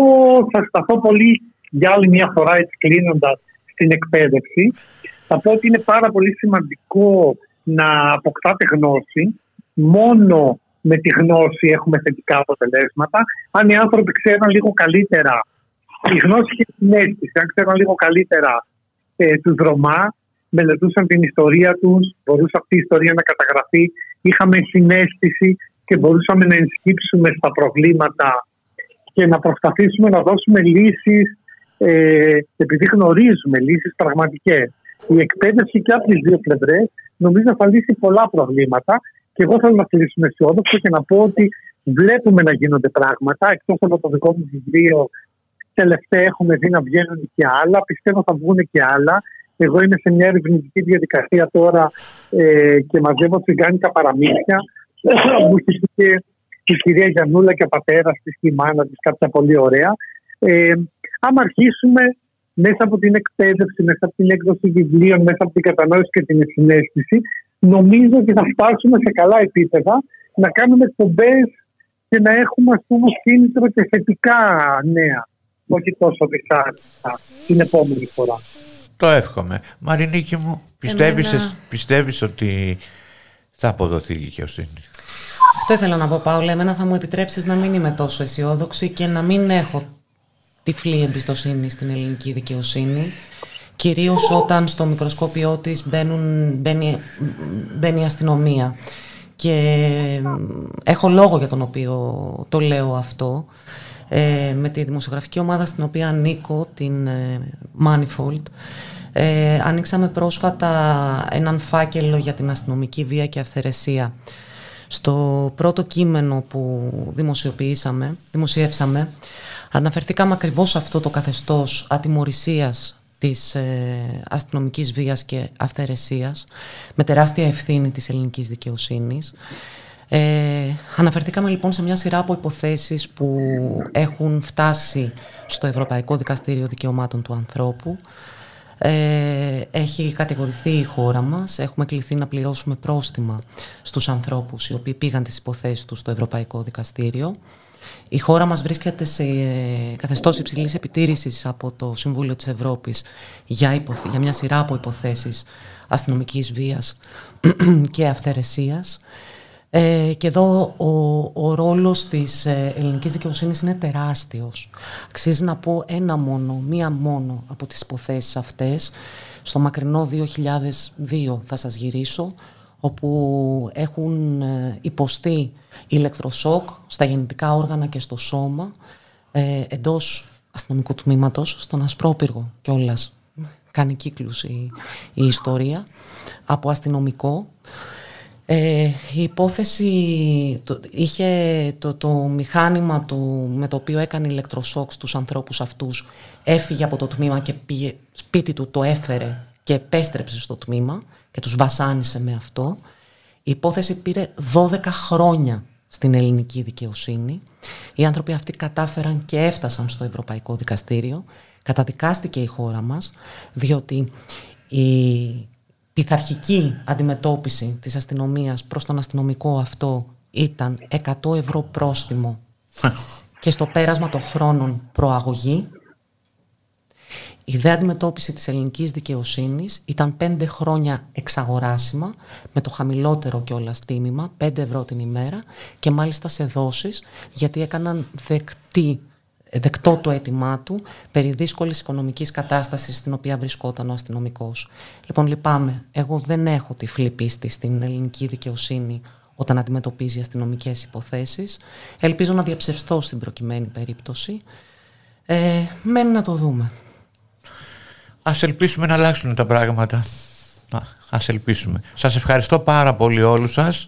θα σταθώ πολύ για άλλη μια φορά έτσι κλείνοντας στην εκπαίδευση. Θα πω ότι είναι πάρα πολύ σημαντικό να αποκτάτε γνώση. Μόνο με τη γνώση έχουμε θετικά αποτελέσματα. Αν οι άνθρωποι ξέρουν λίγο καλύτερα, η γνώση και η συνέστηση, αν ξέρουν λίγο καλύτερα ε, τους Ρωμά, μελετούσαν την ιστορία τους, μπορούσε αυτή η ιστορία να καταγραφεί, είχαμε συνέστηση και μπορούσαμε να ενσκύψουμε στα προβλήματα και να προσπαθήσουμε να δώσουμε λύσεις ε, επειδή γνωρίζουμε λύσεις πραγματικές. Η εκπαίδευση και από τις δύο πλευρές νομίζω θα λύσει πολλά προβλήματα και εγώ θέλω να κλείσουμε αισιόδοξο και να πω ότι βλέπουμε να γίνονται πράγματα εκτός από το δικό μου βιβλίο τελευταία έχουμε δει να βγαίνουν και άλλα, πιστεύω θα βγουν και άλλα εγώ είμαι σε μια ερευνητική διαδικασία τώρα ε, και μαζεύω τσιγκάνικα παραμύθια. Μου έχει και η κυρία Γιανούλα και ο πατέρας της και η μάνα της κάποια πολύ ωραία. Ε, άμα αρχίσουμε μέσα από την εκπαίδευση, μέσα από την έκδοση βιβλίων, μέσα από την κατανόηση και την συνέστηση, νομίζω ότι θα φτάσουμε σε καλά επίπεδα να κάνουμε εκπομπές και να έχουμε ας πούμε κίνητρο και θετικά νέα. Όχι τόσο δυσάρεστα την επόμενη φορά.
Το εύχομαι. Μαρινίκη μου, πιστεύεις, Εμένα... πιστεύεις ότι θα αποδοθεί η δικαιοσύνη;
Αυτό ήθελα να πω, Πάολα. Εμένα θα μου επιτρέψεις να μην είμαι τόσο αισιόδοξη και να μην έχω τυφλή εμπιστοσύνη στην ελληνική δικαιοσύνη. Κυρίως όταν στο μικροσκόπιό της μπαίνουν, μπαίνει, μπαίνει η αστυνομία. Και έχω λόγο για τον οποίο το λέω αυτό. Ε, με τη δημοσιογραφική ομάδα στην οποία ανήκω, την ε, Manifold, ε, ανοίξαμε πρόσφατα έναν φάκελο για την αστυνομική βία και αυθαιρεσία. Στο πρώτο κείμενο που δημοσιοποιήσαμε, δημοσιεύσαμε, αναφερθήκαμε ακριβώς σε αυτό το καθεστώς ατιμορρησίας της ε, αστυνομικής βίας και αυθαιρεσίας με τεράστια ευθύνη της ελληνικής δικαιοσύνης ε, αναφερθήκαμε λοιπόν σε μια σειρά από υποθέσεις που έχουν φτάσει στο Ευρωπαϊκό Δικαστήριο Δικαιωμάτων του Ανθρώπου. Ε, έχει κατηγορηθεί η χώρα μας, έχουμε κληθεί να πληρώσουμε πρόστιμα στους ανθρώπους οι οποίοι πήγαν τις υποθέσεις τους στο Ευρωπαϊκό Δικαστήριο. Η χώρα μας βρίσκεται σε καθεστώς υψηλής επιτήρησης από το Συμβούλιο της Ευρώπης για, για μια σειρά από υποθέσεις αστυνομικής βίας και αυθαιρεσίας. Ε, και εδώ ο, ο ρόλος της ε, ελληνικής δικαιοσύνης είναι τεράστιος. Αξίζει να πω ένα μόνο, μία μόνο από τις υποθέσεις αυτές. Στο μακρινό 2002 θα σας γυρίσω, όπου έχουν ε, υποστεί ηλεκτροσόκ στα γεννητικά όργανα και στο σώμα ε, εντός αστυνομικού τμήματος, στον Ασπρόπυργο κιόλας. Κάνει κύκλους η, η ιστορία, από αστυνομικό. Ε, η υπόθεση είχε το, το μηχάνημα του, με το οποίο έκανε ηλεκτροσόκ στους ανθρώπους αυτούς έφυγε από το τμήμα και πήγε σπίτι του, το έφερε και επέστρεψε στο τμήμα και τους βασάνισε με αυτό. Η υπόθεση πήρε 12 χρόνια στην ελληνική δικαιοσύνη. Οι άνθρωποι αυτοί κατάφεραν και έφτασαν στο Ευρωπαϊκό Δικαστήριο. Καταδικάστηκε η χώρα μας, διότι η πειθαρχική αντιμετώπιση της αστυνομίας προς τον αστυνομικό αυτό ήταν 100 ευρώ πρόστιμο και στο πέρασμα των χρόνων προαγωγή. Η ιδέα αντιμετώπιση της ελληνικής δικαιοσύνης ήταν 5 χρόνια εξαγοράσιμα με το χαμηλότερο κιόλας τίμημα, 5 ευρώ την ημέρα και μάλιστα σε δόσεις γιατί έκαναν δεκτή δεκτό το αίτημά του περί δύσκολης οικονομικής κατάστασης στην οποία βρισκόταν ο αστυνομικός. Λοιπόν, λυπάμαι. Εγώ δεν έχω τυφλή πίστη στην ελληνική δικαιοσύνη όταν αντιμετωπίζει αστυνομικές υποθέσεις. Ελπίζω να διαψευστώ στην προκειμένη περίπτωση. Ε, μένει να το δούμε.
Α ελπίσουμε να αλλάξουν τα πράγματα. Α ελπίσουμε. Σας ευχαριστώ πάρα πολύ όλους σας.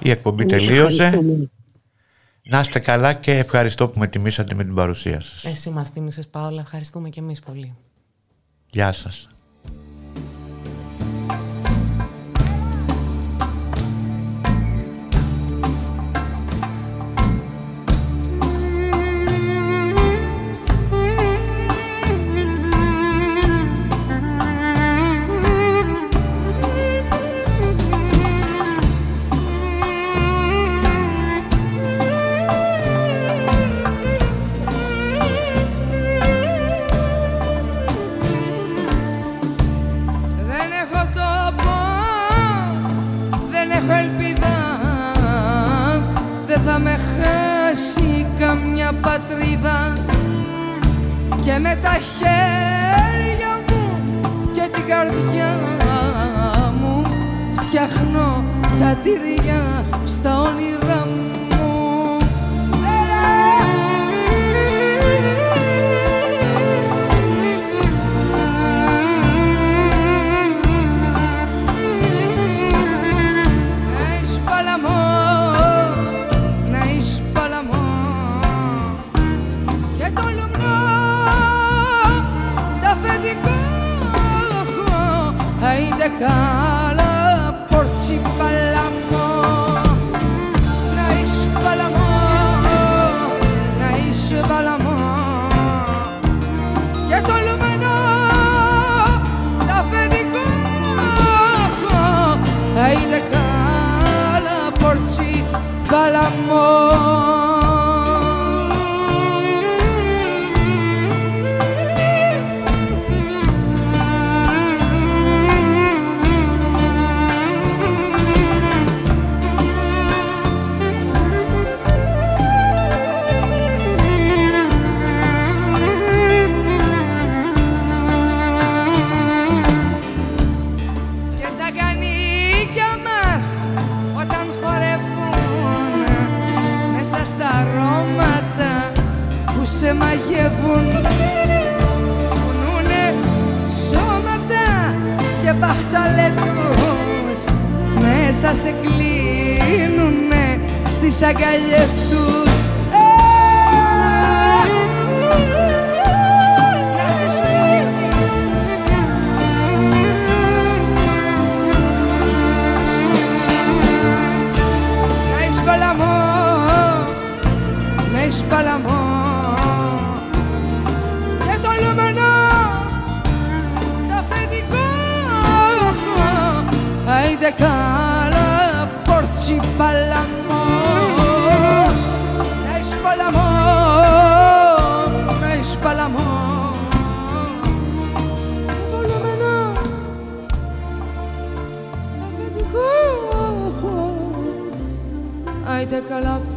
Η εκπομπή τελείωσε. Να είστε καλά και ευχαριστώ που με τιμήσατε με την παρουσία σας.
Εσύ μας τίμησες Πάολα, ευχαριστούμε και εμείς πολύ.
Γεια σας.
Και μπαχταλέτους Μέσα σε κλείνουνε στις αγκαλιές τους Τα καλά, πορτσι, παλά, μο, τα σπαλά, μο, το κόχο, τα τα δει, το κόχο, τα